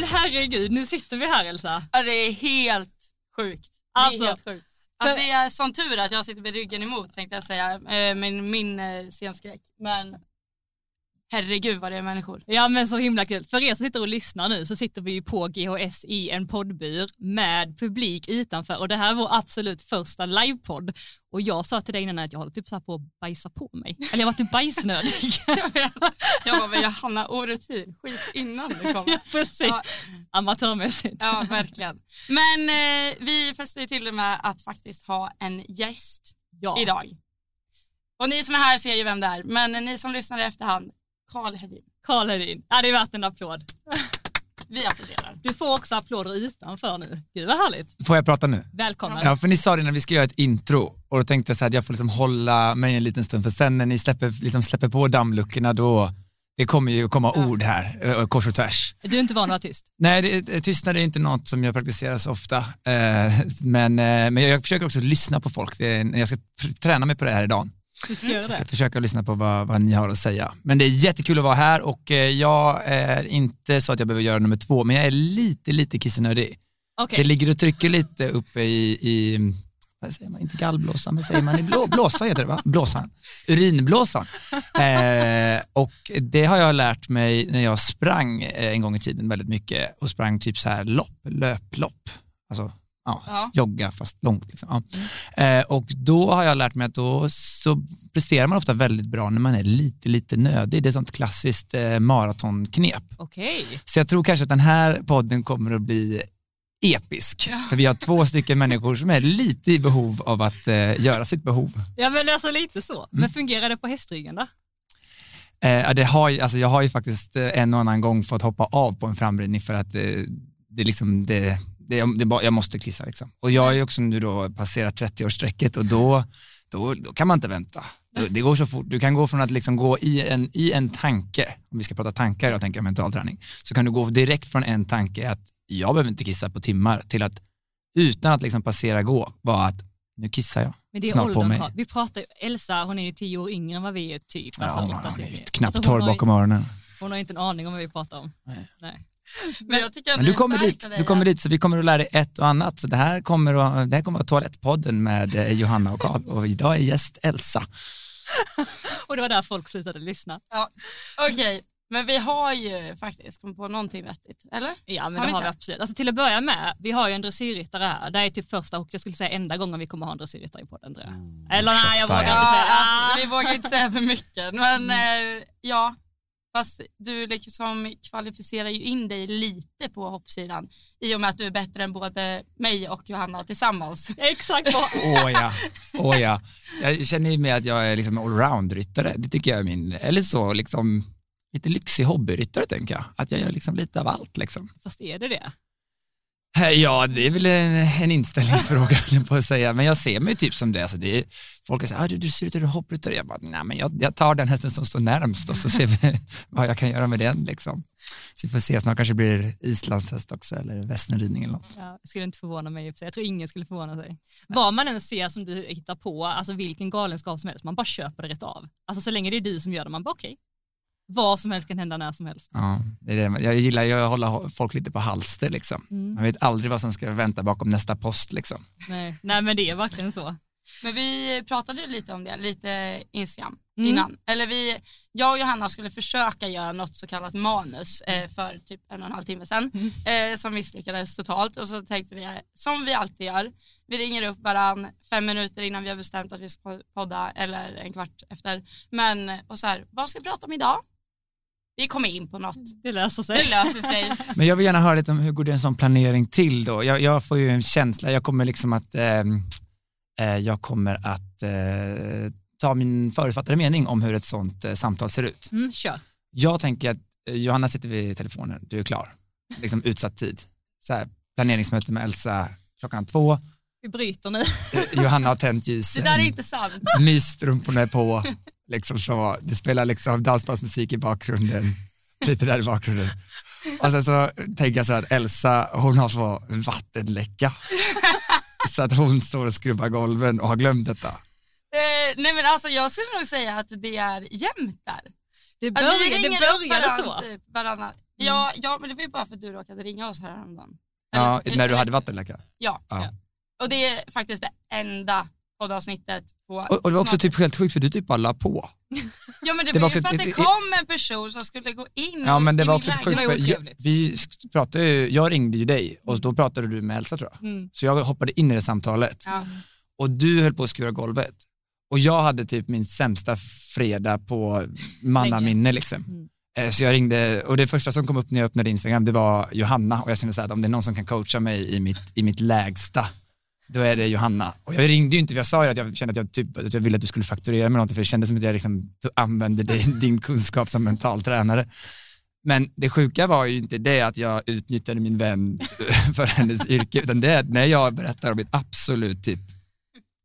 men herregud, nu sitter vi här Elsa. Ja, det är helt sjukt. Det Alltså, är helt sjukt. Alltså, det är sån tur att jag sitter med ryggen emot tänkte jag säga, eh, min, min eh, scenskräck. Men herregud vad det är människor. Ja men så himla kul. För er som sitter och lyssnar nu så sitter vi ju på GHS i en poddbur med publik utanför och det här är vår absolut första livepodd. Och jag sa till dig innan att jag håller typ så här på att bajsa på mig. Eller jag var typ bajsnödig. jag bara, men Johanna, orutin, skit innan du kommer. Precis. Ja. Amatörmässigt. Ja, verkligen. Men eh, vi fäster ju till det med att faktiskt ha en gäst Ja. idag. Och ni som är här ser ju vem det är, men ni som lyssnar i efterhand, Karl Hedin. Karl Hedin. Ja det är värt en applåd. Vi applåderar. Du får också applåder utanför nu. Gud vad härligt. Får jag prata nu? Välkommen. Ja, för ni sa det när vi ska göra ett intro och då tänkte jag så här att jag får liksom hålla mig en liten stund för sen när ni släpper, liksom släpper på dammluckorna då, det kommer ju komma ord här, ö, kors och tvärs. Du är inte van att vara tyst. Nej, det, tystnad är inte något som jag praktiserar så ofta, eh, men, eh, men jag försöker också lyssna på folk. Jag ska träna mig på det här idag. Vi ska jag ska försöka lyssna på vad, vad ni har att säga. Men det är jättekul att vara här och eh, jag är inte så att jag behöver göra nummer två, men jag är lite, lite kissenödig. Okej. Det ligger och trycker lite uppe i, i vad säger man, inte gallblåsan, vad säger man, i blå, blåsan heter det va? Blåsan, urinblåsan. Eh, och det har jag lärt mig när jag sprang eh, en gång i tiden väldigt mycket och sprang typ så här lopp, löplopp, alltså ja, Ja. jogga fast långt. Liksom. Ja. Eh, och då har jag lärt mig att då så presterar man ofta väldigt bra när man är lite, lite nödig. Det är sånt klassiskt eh, maratonknep. Okej. Så jag tror kanske att den här podden kommer att bli episk. För vi har två stycken människor som är lite i behov av att eh, göra sitt behov. Ja men alltså lite så. Mm. Men fungerar det på hästryggen då? Eh, ja, det har, alltså jag har ju faktiskt eh, en och annan gång fått hoppa av på en framridning för att eh, det liksom, det, det, det, bara- jag måste kissa liksom. Och jag har ju också nu då passerat 30-årsstrecket och då, då, då kan man inte vänta. Det, går så fort, du kan gå från att liksom gå i en, i en tanke, om vi ska prata tankar, jag tänker mental träning, så kan du gå direkt från en tanke att jag behöver inte kissa på timmar till att utan att liksom passera gå, vara att nu kissar jag Men det är snart på åldern mig. kvar. Vi pratar Elsa hon är ju tio år yngre än vad vi är typ. Ja, Alltså, hon åtta är knappt Alltså, hon torr bakom öronen. Hon har inte en aning om vad vi pratar om. Nej. Nej. Men jag tycker att Men du kommer dit, dig du kommer dit så vi kommer att lära dig ett och annat. Så det här kommer att, det här kommer att vara Toalettpodden med eh, Johanna och Karl och idag är gäst Elsa. Och det var där folk slutade lyssna. Ja. Okej, men vi har ju faktiskt kommit på någonting vettigt, eller? Ja men Har det vi har vi absolut. Alltså, till att börja med, vi har ju en dressyrryttare här. Det är typ första och jag skulle säga enda gången vi kommer ha en dressyrryttare i podden tror jag. Eller nej jag vågar inte säga. Ja, Ah. alltså, vi vågar inte säga för mycket, men eh, ja. Fast du liksom kvalificerar ju in dig lite på hoppsidan i och med att du är bättre än både mig och Johanna tillsammans. Exakt. Åh ja, åh ja. Jag känner ju med att jag är liksom allround-ryttare. Det tycker jag är min, eller så liksom lite lyxig hobbyryttare tänker jag. Att jag gör liksom lite av allt liksom. Fast är det det? Ja, det är väl en, en inställningsfråga höll jag på att säga, men jag ser mig typ som det. Alltså det är, folk säger, ah, du, du ser ut att du är hoppryttare. Jag bara, nej men jag, jag tar den hästen som står närmst och så ser vi vad jag kan göra med den liksom. Så vi får se, snart kanske det blir islandshäst också eller västernridning eller något. Ja, jag skulle inte förvåna mig. Jag tror ingen skulle förvåna sig. Vad man än ser som du hittar på, alltså vilken galenskap som helst, man bara köper det rätt av. Alltså så länge det är du som gör det, man bara okej. Vad som helst kan hända när som helst. Ja, det är det. Jag gillar ju att hålla folk lite på halster liksom. Mm. Man vet aldrig vad som ska vänta bakom nästa post liksom. Nej. Nej men det är verkligen så. Men vi pratade ju lite om det, lite Instagram Mm. innan. Eller vi, jag och Johanna skulle försöka göra något så kallat manus eh, för typ en och en halv timme sedan eh, som misslyckades totalt och så tänkte vi, som vi alltid gör, vi ringer upp varann fem minuter innan vi har bestämt att vi ska podda eller en kvart efter. Men och så här, vad ska vi prata om idag? Vi kommer in på något. Det löser Det sig. löser sig. Men jag vill gärna höra lite om hur går det en sån planering till då? Jag, jag får ju en känsla, jag kommer liksom att, ehm, eh, jag kommer att eh, ta min förutfattade mening om hur ett sånt eh, samtal ser ut. Mm, kör. Jag tänker att eh, Johanna sitter vid telefonen, du är klar. Liksom utsatt tid. Så här, planeringsmöte med Elsa klockan två, Vi bryter nu. Eh, Johanna har tänt Det ljusen, där är inte sant. mysstrumporna är på, liksom så, det spelar liksom dansbandsmusik i bakgrunden, lite där i bakgrunden. Och sen så tänker jag så här att Elsa, hon har så vattenläcka. Så att hon står och skrubbar golven och har glömt detta. Eh, nej men alltså jag skulle nog säga att det är jämnt där. Det Att vi började, det ringer upp varann, så. Typ, varannan, Ja, ja, men det var ju bara för att du råkade ringa oss här häromdagen. Ja, när du hade vattenläcka. Ja. Ja. Och det är faktiskt det enda poddavsnittet på Och, och det var också snart- typ helt sjukt för du typ bara la på. Ja men det, det var också ju för att det kom en person som skulle gå in Ja men det var också sjukt för jag, vi pratade ju, jag ringde ju dig och då pratade du med Elsa tror jag. Mm. Så jag hoppade in i det samtalet Ja. och du höll på att skura golvet. Och jag hade typ min sämsta fredag på mannaminne liksom. Mm. Eh, Så jag ringde och det första som kom upp när jag öppnade Instagram det var Johanna och jag kände så här om det är någon som kan coacha mig i mitt, i mitt lägsta då är det Johanna. Och jag ringde ju inte, för jag sa ju att jag kände att jag, typ, att jag ville att du skulle fakturera med något för det kändes som att jag liksom använde din, din kunskap som mental tränare. Men det sjuka var ju inte det att jag utnyttjade min vän för hennes yrke, utan det är när jag berättar om mitt absolut typ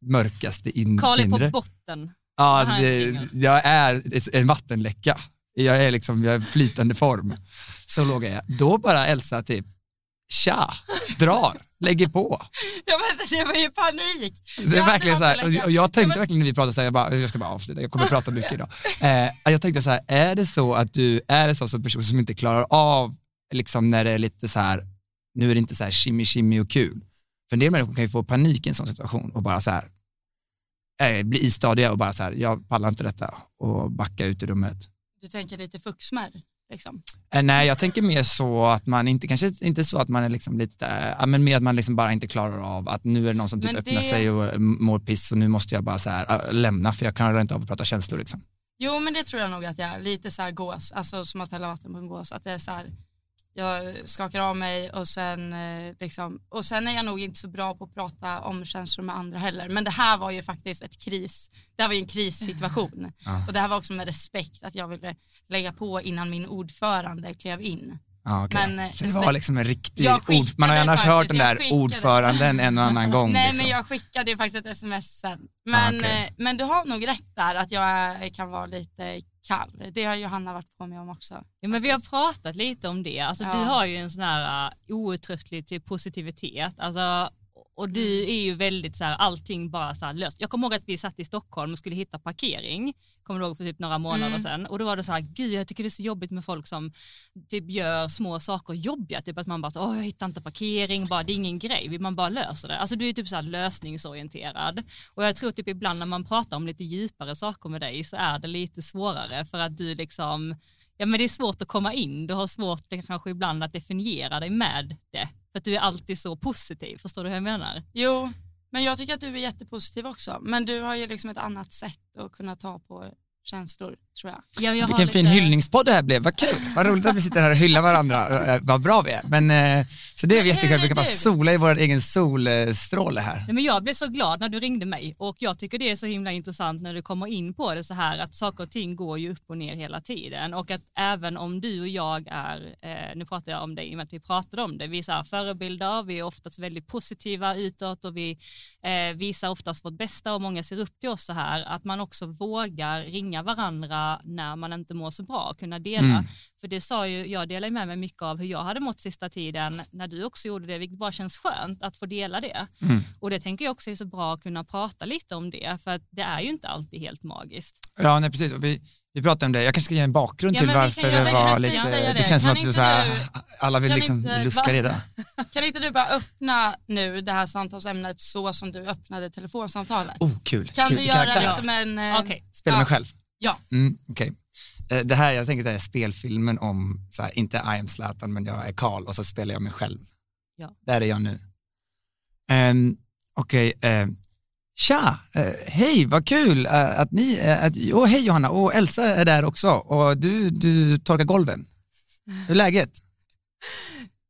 mörkaste in, Karl är på inre. botten. Ja, alltså det, jag är en vattenläcka. Jag är liksom, jag är flytande form. Så låg jag. Då bara Elsa typ, tja, drar, lägger på. Ja men det var ju panik. Så det är Jag verkligen så här, och- och jag tänkte verkligen när vi pratade så här, jag, bara, jag ska bara avsluta, jag kommer prata mycket idag. Eh, jag tänkte så här, är det så att du är det så som person som inte klarar av, liksom när det är lite så här, nu är det inte så här shimmy shimmy och kul. För en del människor kan ju få panik i en sån situation och bara så här, eh, bli istadiga och bara så här, jag pallar inte detta och backa ut ur rummet. Du tänker lite fuxmärr liksom. Eh, nej, jag tänker mer så att man inte, kanske inte så att man är liksom lite, ja, men mer att man liksom bara inte klarar av att nu är det någon som typ Men öppnar det- sig och eh, mår piss och nu måste jag bara så här, äh, lämna för jag klarar inte av att prata känslor liksom. Jo men det tror jag nog att jag är, lite så här gås, alltså som att hälla vatten på en gås, att det är så här, jag skakar av mig och sen, eh, liksom, och sen är jag nog inte så bra på att prata om känslor med andra heller. Men det här var ju faktiskt ett kris, det här var ju en krissituation. Ja. Och det här var också med respekt att jag ville lägga på innan min ordförande klev in. Ja, okej. Men, eh, så det var liksom en riktig ord, man har ju annars skickade hört den där faktiskt, skickade. ordföranden en och annan gång. Nej liksom. men jag skickade ju faktiskt ett sms sen. Men, Ah, okej. eh, men du har nog rätt där att jag kan vara lite kall. Det har Johanna varit på mig om också. Ja, men vi har pratat lite om det. Alltså, Ja. Du har ju en sån här uh, outtröttlig typ, positivitet. Alltså, och du Mm. är ju väldigt så här, allting bara så här löst. Jag kommer ihåg att vi satt i Stockholm och skulle hitta parkering, kommer du ihåg för typ några månader Mm. sedan. Och då var det så här, gud jag tycker det är så jobbigt med folk som typ gör små saker jobbiga. Typ att man bara, åh jag hittar inte parkering, bara, det är ingen grej, man bara löser det. Alltså du är typ så här lösningsorienterad. Och jag tror typ ibland när man pratar om lite djupare saker med dig så är det lite svårare för att du liksom Ja men det är svårt att komma in, du har svårt kanske ibland att definiera dig med det. För att du är alltid så positiv, förstår du hur jag menar? Jo, men jag tycker att du är jättepositiv också. Men du har ju liksom ett annat sätt att kunna ta på känslor tror jag. Ja, jag har Vilken fin lite- hyllningspodd det här blev, vad kul, vad roligt att vi sitter här och hyllar varandra, Eh, vad bra vi är. Men, eh, så det är jättekul, vi kan bara sola i vår egen solstråle här. Nej, men jag blev så glad när du ringde mig. Och jag tycker det är så himla intressant när du kommer in på det så här att saker och ting går ju upp och ner hela tiden. Och att även om du och jag är, eh, nu pratar jag om dig i och med att vi pratade om det, vi är så här förebilder, vi är oftast väldigt positiva utåt och vi visar oftast vårt bästa. Och många ser upp till oss så här, att man också vågar ringa varandra när man inte mår så bra, kunna dela. Mm. För det sa ju, jag delar ju med mig mycket av hur jag hade mått sista tiden när du också gjorde det, vilket bara känns skönt att få dela det. Mm. Och det tänker jag också är så bra att kunna prata lite om det, för att det är ju inte alltid helt magiskt. Ja, nej, precis. Och vi, vi pratade om det. Jag kanske ska ge en bakgrund Ja, till varför kan- det var lite... Det. det. känns som Kan att inte så här, du- alla vill liksom inte- luska reda. Kan inte du bara öppna nu det här samtalsämnet så som du öppnade telefonsamtalet? Oh, kul. Kan kul. du göra karaktär. det som en... eh, Okej, Spela mig Ja. själv? Ja. Mm, okej. Eh, Det här, jag tänker det här är spelfilmen om, så här, inte I am Zlatan men jag är Karl och så spelar jag mig själv. Ja. Där är jag nu. Um, okej, eh, tja, eh, hej vad kul eh, att ni, uh, att, oh, hej Johanna, och Elsa är där också och du, du torkar golven. Hur är läget?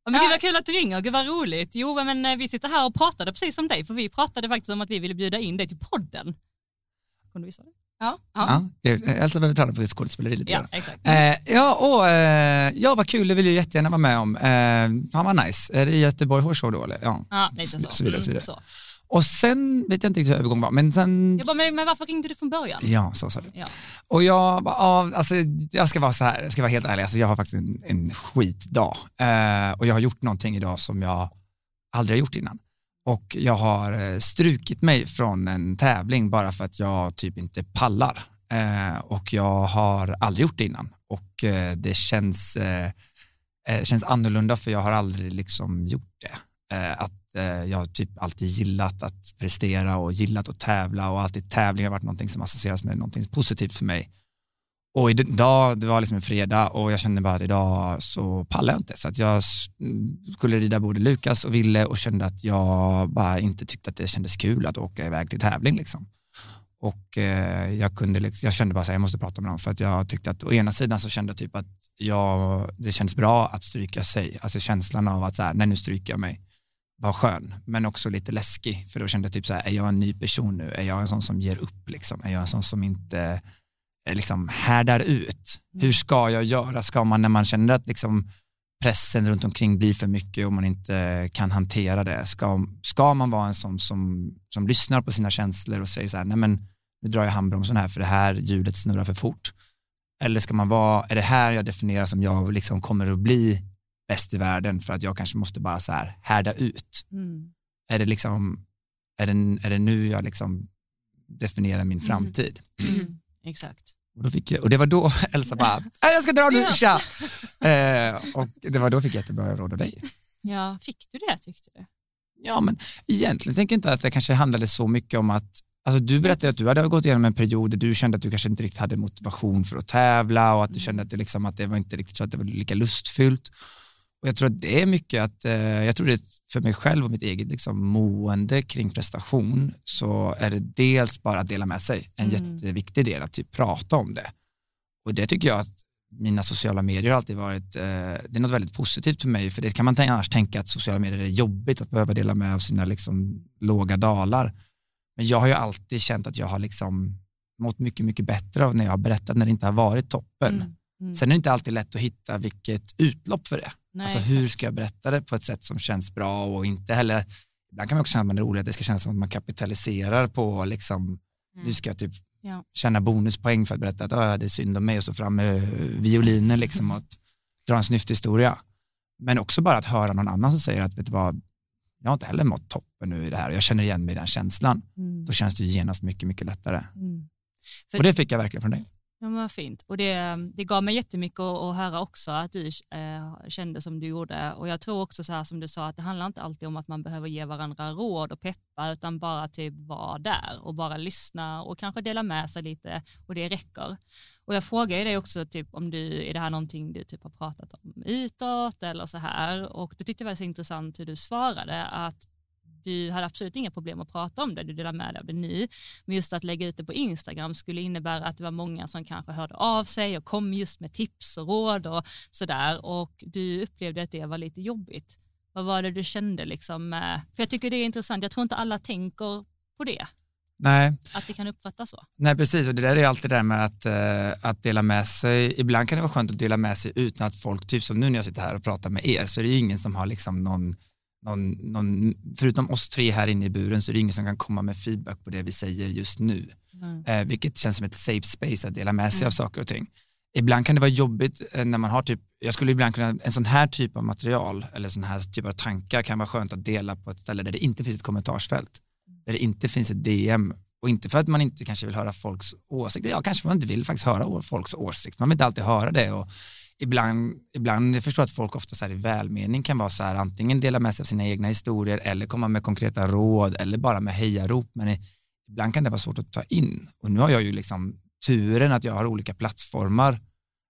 Ja, men gud vad kul att du ringer, gud vad roligt. Jo men vi sitter här och pratade precis som dig, för vi pratade faktiskt om att vi ville bjuda in dig till podden. Kunde vi säga det? Ja, ja. Ja, Elsa behöver träna på sitt skådespeleri lite Ja, exakt. Eh, ja, och, eh, ja, vad kul, det vill jag jättegärna vara med om. Eh, fan vad nice. Är det i Göteborg Horse Show då eller? Ja. Ja, lite så. Så vidare, så vidare. Mm, så. Och sen vet jag inte riktigt hur övergången var, men sen... Jag bara, men, men varför ringde du från början? Ja, så sa du. Ja. Och jag, bara, ja, alltså, jag ska vara så här, jag ska vara helt ärlig, alltså, jag har faktiskt en, en skitdag. Eh, och jag har gjort någonting idag som jag aldrig har gjort innan. Och jag har eh, strukit mig från en tävling bara för att jag typ inte pallar. Eh, och jag har aldrig gjort det innan. Och eh, det känns, känns annorlunda för jag har aldrig liksom gjort det. Att jag har typ alltid gillat att prestera och gillat att tävla och alltid tävling har varit någonting som associeras med någonting positivt för mig. Och idag, det var liksom en fredag och jag kände bara att idag så pallar jag inte. Så att jag skulle rida både Lukas och Ville och kände att jag bara inte tyckte att det kändes kul att åka iväg till tävling. Liksom. Och eh, jag, kunde, liksom, jag kände bara att jag måste prata med dem för att jag tyckte att å ena sidan så kände jag typ att jag, det kändes bra att stryka sig. Alltså känslan av att så här, nej nu stryker jag mig var skön, men också lite läskig. För då kände jag typ så här, är jag en ny person nu? Är jag en sån som ger upp? Liksom? Är jag en sån som inte Eh, liksom härdar ut. Hur mm. ska jag göra? Ska man när man känner att liksom pressen runt omkring blir för mycket och man inte kan hantera det, ska, ska man vara en sån som, som lyssnar på sina känslor och säger så här, nej men nu drar jag handbromsen här för det här ljudet snurrar för fort. Eller ska man vara, är det här jag definierar som jag liksom kommer att bli bäst i världen för att jag kanske måste bara så här härda ut? Mm. Är det liksom, är det, är det nu jag liksom definierar min mm. framtid? Mm. Exakt. Och, då fick jag, och det var då Elsa bara, äh, jag ska dra nu, tja! eh, och det var då jag fick jättebra råd av dig. Ja, fick du det tyckte du? Ja, men egentligen tänker jag inte att det kanske handlade så mycket om att Alltså du berättade att du hade gått igenom en period där du kände att du kanske inte riktigt hade motivation för att tävla och att du kände att det, liksom, att det var inte riktigt så att det var lika lustfyllt. Och jag tror att det är mycket att, eh, jag tror det för mig själv och mitt eget liksom, mående kring prestation så är det dels bara att dela med sig, en mm. jätteviktig del, att typ prata om det. Och det tycker jag att mina sociala medier har alltid varit, eh, det är något väldigt positivt för mig, för det kan man annars tänka att sociala medier är jobbigt att behöva dela med av sina liksom, låga dalar. Men jag har ju alltid känt att jag har liksom mått mycket, mycket bättre av när jag har berättat när det inte har varit toppen. Mm. Mm. Sen är det inte alltid lätt att hitta vilket utlopp för det. Nej, alltså hur ska jag berätta det på ett sätt som känns bra och inte heller, ibland kan man också känna att det är roligt att det ska kännas som att man kapitaliserar på liksom, mm. nu ska jag typ ja. känna bonuspoäng för att berätta att ah, det är synd om mig och så fram med violinen liksom och dra en snyfthistoria. Men också bara att höra någon annan som säger att vet du vad, jag har inte heller mått toppen nu i det här och jag känner igen mig i den känslan. Mm. Då känns det genast mycket, mycket lättare. Mm. För, och det fick jag verkligen från dig. Ja, men vad fint. Och det, det gav mig jättemycket att, att höra också att du eh, kände som du gjorde. Och jag tror också så här som du sa att det handlar inte alltid om att man behöver ge varandra råd och peppa utan bara typ vara där och bara lyssna och kanske dela med sig lite och det räcker. Och jag frågade dig också typ om du, är det här någonting du typ har pratat om utåt eller så här och det tyckte jag var så intressant hur du svarade att du hade absolut inga problem att prata om det, du delar med dig av det nu. Men just att lägga ut det på Instagram skulle innebära att det var många som kanske hörde av sig och kom just med tips och råd och sådär och du upplevde att det var lite jobbigt. Vad var det du kände liksom? För jag tycker det är intressant, jag tror inte alla tänker på det. Nej. Att det kan uppfattas så. Nej, precis. Och det där är alltid det där med att, uh, att dela med sig. Ibland kan det vara skönt att dela med sig utan att folk, typ som nu när jag sitter här och pratar med er, så är det ju ingen som har liksom någon någon, någon, förutom oss tre här inne i buren så är det ingen som kan komma med feedback på det vi säger just nu. Mm. Eh, vilket känns som ett safe space att dela med sig mm. av saker och ting. Ibland kan det vara jobbigt eh, när man har typ, jag skulle ibland kunna, en sån här typ av material eller sån här typ av tankar kan vara skönt att dela på ett ställe där det inte finns ett kommentarsfält. Där det inte finns ett DM och inte för att man inte kanske vill höra folks åsikter, ja kanske man inte vill faktiskt höra folks åsikter, man vill inte alltid höra det och ibland, ibland, jag förstår att folk ofta så här i välmening kan vara så här, antingen dela med sig av sina egna historier eller komma med konkreta råd eller bara med hejarop, men ibland kan det vara svårt att ta in. Och nu har jag ju liksom turen att jag har olika plattformar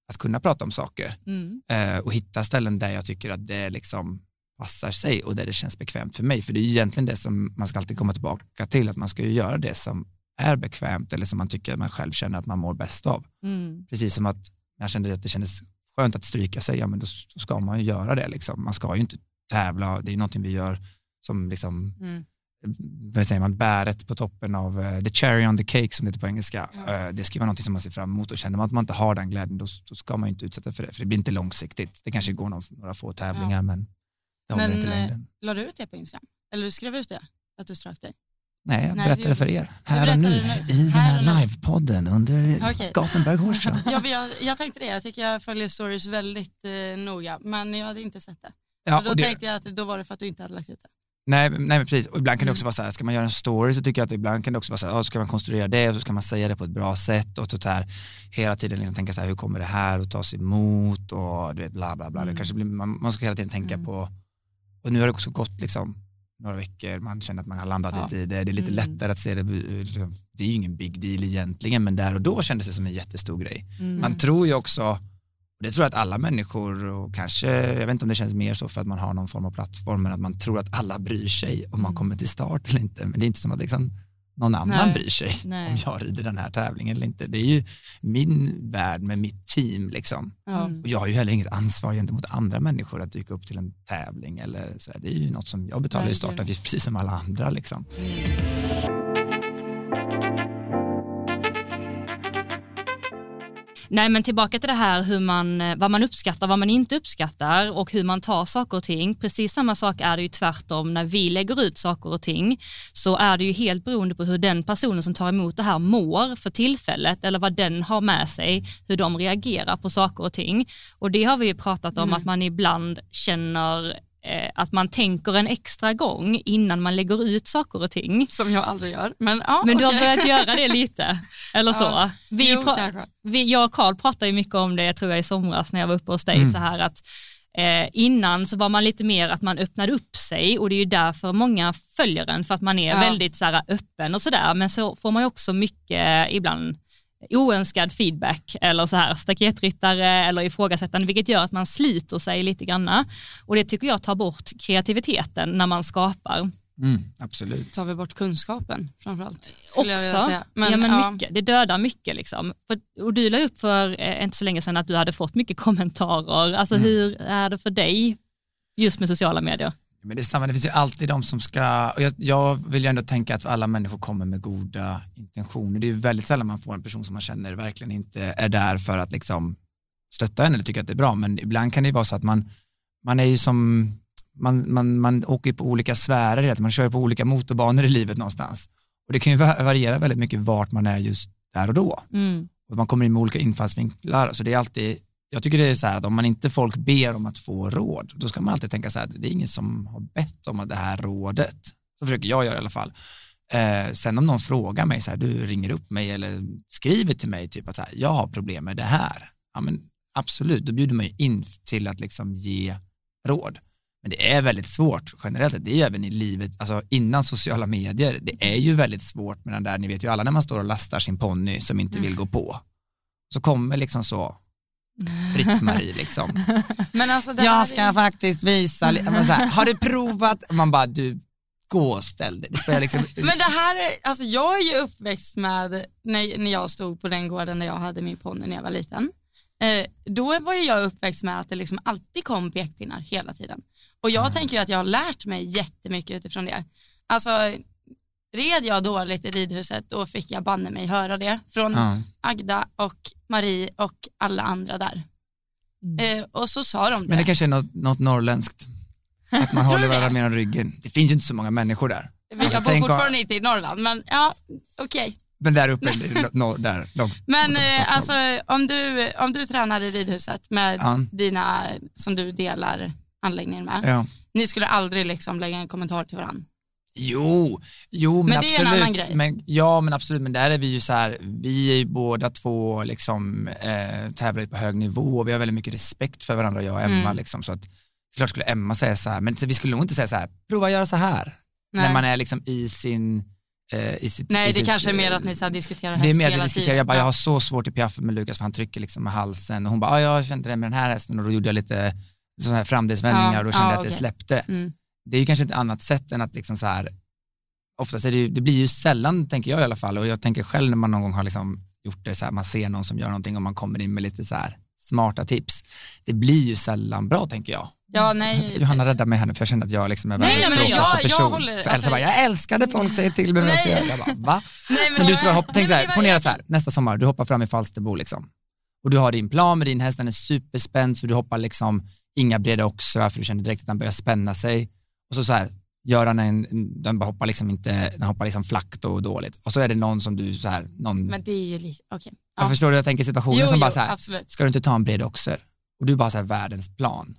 att kunna prata om saker mm. eh, och hitta ställen där jag tycker att det liksom passar sig och där det känns bekvämt för mig. För det är egentligen det som man ska alltid komma tillbaka till, att man ska ju göra det som är bekvämt eller som man tycker att man själv känner att man mår bäst av. Mm. Precis som att jag kände att det kändes skönt att stryka sig, ja men då ska man ju göra det liksom. Man ska ju inte tävla, det är någonting vi gör som liksom, mm. vad säger man, bäret på toppen av uh, the cherry on the cake som det heter på engelska. Mm. Uh, det ska vara någonting som man ser fram emot och känner man att man inte har den glädjen då, då ska man ju inte utsätta för det, för det blir inte långsiktigt. Det kanske går någon, några få tävlingar ja. men det håller inte längden. Eh, la du ut det på Instagram? Eller du skrev ut det, att du strök dig? Nej, jag berättade du, för er. Här och nu, nu, i den här livepodden under okay. Gothenburg Horse ja, jag, jag tänkte det, jag tycker jag följer stories väldigt eh, noga, men jag hade inte sett det. Ja, så då det... tänkte jag att då var det för att du inte hade lagt ut det. Nej, nej precis, och ibland kan det också vara så här, ska man göra en story så tycker jag att ibland kan det också vara så här, ja, ska man konstruera det och så ska man säga det på ett bra sätt och så här, hela tiden liksom tänka så här, hur kommer det här att tas emot och du vet bla bla bla, det kanske blir, man, man ska hela tiden tänka på, och nu har det också gått liksom några veckor, man känner att man har landat Ja. lite i det, det är lite Mm. lättare att se det, liksom, det är ju ingen big deal egentligen, men där och då kändes det som en jättestor grej. Mm. Man tror ju också, och det tror jag att alla människor, och kanske, jag vet inte om det känns mer så för att man har någon form av plattform, men att man tror att alla bryr sig om man kommer till start eller inte. Men det är inte som att liksom någon annan Nej. bryr sig Nej. om jag rider den här tävlingen eller inte. Det är ju min värld med mitt team liksom. Ja. Mm. Och jag har ju heller inget ansvar gentemot andra människor att dyka upp till en tävling eller sådär. Det är ju något som jag betalar i startavgift precis som alla andra liksom. Nej men tillbaka till det här hur man, eh, vad man uppskattar, vad man inte uppskattar och hur man tar saker och ting. Precis samma sak är det ju tvärtom när vi lägger ut saker och ting så är det ju helt beroende på hur den personen som tar emot det här mår för tillfället eller vad den har med sig, hur de reagerar på saker och ting. Och det har vi ju pratat om att man ibland känner att man tänker en extra gång innan man lägger ut saker och ting. Som jag aldrig gör. Men, ja, Men du har börjat göra det lite, eller så? Ja. Vi, Jo, vi, jag och Karl pratade ju mycket om det, jag tror jag i somras när jag var uppe hos dig, Mm. så här att eh, innan så var man lite mer att man öppnade upp sig och det är ju därför många följer en, för att man är Ja. väldigt så här, öppen och sådär, men så får man ju också mycket ibland oönskad feedback eller så här staketryttare eller ifrågasättande vilket gör att man sliter sig lite granna och det tycker jag tar bort kreativiteten när man skapar. Mm, absolut. tar vi bort kunskapen framförallt. också. säga. ja, men ja. mycket. Det dödar mycket. Liksom. För, och du la upp för eh, inte så länge sedan att du hade fått mycket kommentarer. Alltså, Mm. Hur är det för dig just med sociala medier? Men det är samma, det finns ju alltid de som ska, och jag, jag vill ju ändå tänka att alla människor kommer med goda intentioner. Det är ju väldigt sällan man får en person som man känner verkligen inte är där för att liksom stötta en eller tycka att det är bra, men ibland kan det ju vara så att man, man är ju som, man, man, man åker på olika sfärer, man kör på olika motorbanor i livet någonstans. Och det kan ju va- variera väldigt mycket vart man är just där och då. Mm. Och man kommer in med olika infallsvinklar, så det är alltid jag tycker det är så här att om man inte folk ber om att få råd, då ska man alltid tänka så här att det är ingen som har bett om det här rådet. Så försöker jag göra i alla fall. Eh, sen om någon frågar mig så här, du ringer upp mig eller skriver till mig typ att så här, jag har problem med det här. Ja men absolut, då bjuder man ju in till att liksom ge råd. Men det är väldigt svårt generellt sett, det är ju även i livet, alltså innan sociala medier, det är ju väldigt svårt med den där, ni vet ju alla när man står och lastar sin ponny som inte vill gå på. Så kommer liksom så, Britt-Marie liksom. Men alltså Jag ska är- faktiskt visa, här, har du provat? Man bara, du, gå och ställ dig. Det liksom, Men det här är, alltså jag är ju uppväxt med, när, när jag stod på den gården där jag hade min ponny när jag var liten. Eh, då var ju jag uppväxt med att det liksom alltid kom pekpinnar hela tiden. Och jag tänker ju att jag har lärt mig jättemycket utifrån det. Alltså red jag dåligt i ridhuset då fick jag banne mig höra det från ja. Agda och Marie och alla andra där. Eh, och så sa de det. Men det kanske är något, något norrländskt. Att man håller varandra mer om ryggen. Det finns ju inte så många människor där. Vi Alltså, jag bor fortfarande inte i Norrland men ja, okej. Men där uppe, norr, där, långt. Men eh, alltså om du, om du tränar i ridhuset med Ja. dina som du delar anläggningen med, Ja. ni skulle aldrig liksom lägga en kommentar till varandra. Jo, jo men, Men det är en absolut. annan grej. Men, ja men absolut, men där är vi ju så här, vi är ju båda två liksom eh, tävlar på hög nivå och vi har väldigt mycket respekt för varandra jag och Emma Mm. liksom så att klart skulle Emma säga så här, men så vi skulle nog inte säga så här, prova att göra så här. Nej. När man är liksom i sin eh, i sitt, Nej i det sitt, kanske är mer eh, att ni så diskuterar häst det är mer att vi diskuterar, jag bara, jag Ja. har så svårt i piaffen med Lukas för han trycker liksom med halsen och hon bara, ja jag kände det med den här hästen och då gjorde jag lite sådana här framdelsvändningar Ja, och då kände ja, jag att det okej. släppte. Mm. Det är ju kanske ett annat sätt än att liksom så här, oftast är det ju, det blir ju sällan, tänker jag i alla fall, och jag tänker själv när man någon gång har liksom gjort det så här, man ser någon som gör någonting och man kommer in med lite så här smarta tips. Det blir ju sällan bra tänker jag. Ja nej. Johanna räddar mig här nu för jag känner att jag liksom är världens men tråkigaste jag- jag person. håller- för Elsa alltså- bara, jag älskade folk säger till mig vad jag ska göra. Jag bara, va? Nej, Men du ska jag- hoppa, tänk så här, men ponera så här, nästa sommar, du hoppar fram i Falsterbo liksom. Och du har din plan med din häst, den är superspänd så du hoppar liksom inga breda oxrar för du känner direkt att den börjar spänna sig. Och så så här, gör han en, den bara hoppar liksom inte, den hoppar liksom flackt och dåligt. Och så är det någon som du så här, någon, Men det är ju lite, okej. jag förstår du, jag tänker situationen Jo, som bara jo, så här, absolut. ska du inte ta en bred oxer? Och du bara så här världens plan.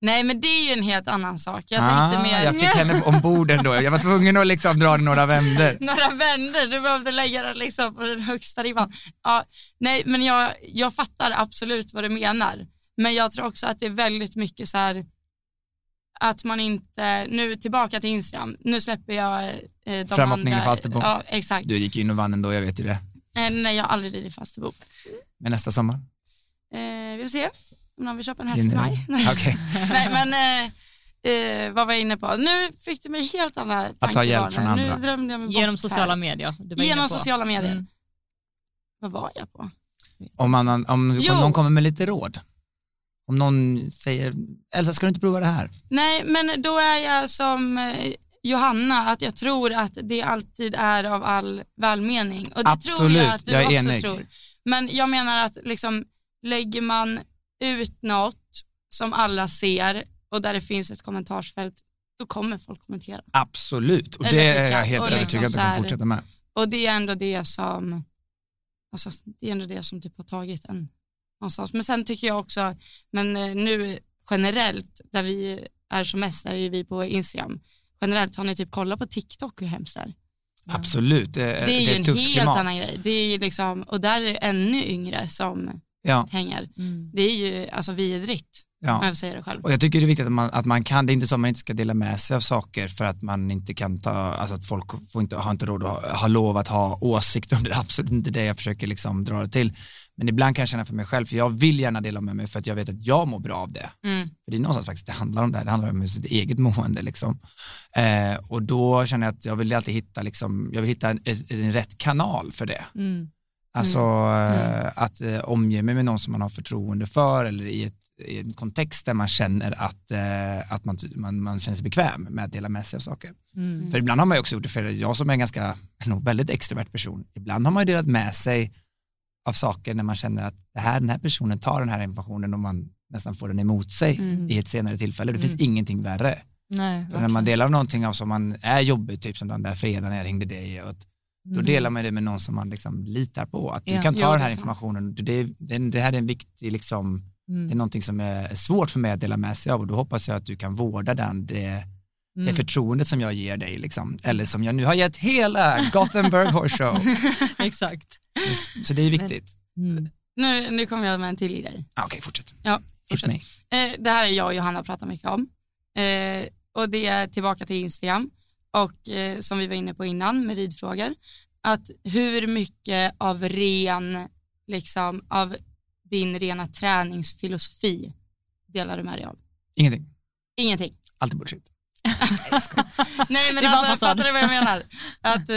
Nej men det är ju en helt annan sak. Jag Ah, tänkte mer Jag fick henne ombord ändå. Jag var tvungen att liksom dra några vändor. några vänder, du behövde lägga den liksom på den högsta ribban. Ja, nej men jag, jag fattar absolut vad du menar. Men jag tror också att det är väldigt mycket så här att man inte, nu tillbaka till Instagram, nu släpper jag eh, de Framåkning andra. i Falsterbo. Ja exakt. Du gick in och vann ändå, jag vet ju det. Eh, nej jag har aldrig ridit Falsterbo. Men nästa sommar? Eh, vi får se om någon vill köpa en häst till mig. Okej. Nej men eh, eh, vad var jag inne på? Nu fick du mig helt andra ta hjälp från andra. Nu drömde jag mig Genom bort sociala här. medier. du var inne Genom på. sociala medier. Mm. Vad var jag på? Om, man, om, om någon kommer med lite råd. Om någon säger, Elsa ska du inte prova det här? Nej men då är jag som eh, Johanna, att jag tror att det alltid är av all välmening. Och det tror Absolut, jag att du jag också enig. tror. Men jag menar att liksom, lägger man ut något som alla ser och där det finns ett kommentarsfält, då kommer folk kommentera. Absolut, och Eller det är jag helt liksom övertygad att så jag här- kan fortsätta med. Och det är ändå det som, alltså, det är ändå det som typ har tagit en någonstans. Men sen tycker jag också, men eh, nu generellt, där vi är som mest, är ju vi på Instagram. Generellt, har ni typ kollat på TikTok hur hemskt det är? Absolut, det, Det är det ju är en ett tufft helt klimat. annan grej. Det är ju liksom, och där är det ännu yngre som Ja, hänger. Mm. Det är ju alltså vidrigt, ja. jag säger det själv. Och jag tycker det är viktigt att man, att man kan, det är inte så att man inte ska dela med sig av saker för att man inte kan ta, alltså att folk får inte, har inte råd att ha, ha lov att ha åsikter om det, är absolut inte det jag försöker liksom dra det till. Men ibland kan jag känna för mig själv, för jag vill gärna dela med mig för att jag vet att jag mår bra av det. Mm. För det är någonstans faktiskt det handlar om det här, det handlar om sitt eget mående liksom. Eh, och då känner jag att jag vill alltid hitta, liksom, jag vill hitta en, en, rätt kanal för det. Mm. Alltså Mm. eh, att eh, omge mig med någon som man har förtroende för eller i, ett, i en kontext där man känner att, eh, att man, man, man känner sig bekväm med att dela med sig av saker. Mm. För ibland har man ju också gjort det för jag som är en ganska, nog väldigt extrovert person, ibland har man ju delat med sig av saker när man känner att det här, den här personen tar den här informationen och man nästan får den emot sig Mm. i ett senare tillfälle. Det finns Mm. ingenting värre. Nej, när man delar någonting av som man är jobbigt, typ som den där fredagen jag ringde dig, och då Mm. delar man det med någon som man liksom litar på. Att du Ja. kan ta Jo, den här informationen, det, det, det här är en viktig, liksom, det är Mm. någonting som är svårt för mig att dela med sig av och då hoppas jag att du kan vårda den, det, det Mm. förtroendet som jag ger dig, liksom. eller som jag nu har gett hela Gothenburg Horse Show. Exakt. Så det är viktigt. Mm. Nu, nu kommer jag med en till grej. Ah, Okej, fortsätt. Ja, fortsätt. mig. Eh, det här är jag och Johanna pratar mycket om. Eh, och det är tillbaka till Instagram och eh, som vi var inne på innan med ridfrågor. Att hur mycket av ren, liksom av din rena träningsfilosofi delar du med dig av? Ingenting, Ingenting. alltid bullshit. Nej men Det är bara alltså fattar du vad jag menar? Att, eh,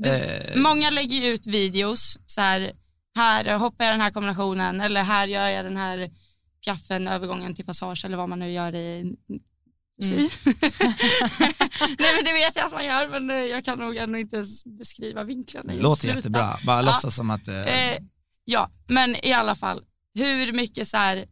Du- Eh, Många lägger ju ut videos så här, här hoppar jag den här kombinationen eller här gör jag den här piaffen, övergången till passage eller vad man nu gör i Mm. Nej men det vet jag att man gör men eh, jag kan nog ändå inte beskriva vinklarna. i låter jättebra, bara låtsas som att eh, Eh, ja, men i alla fall, hur mycket så här,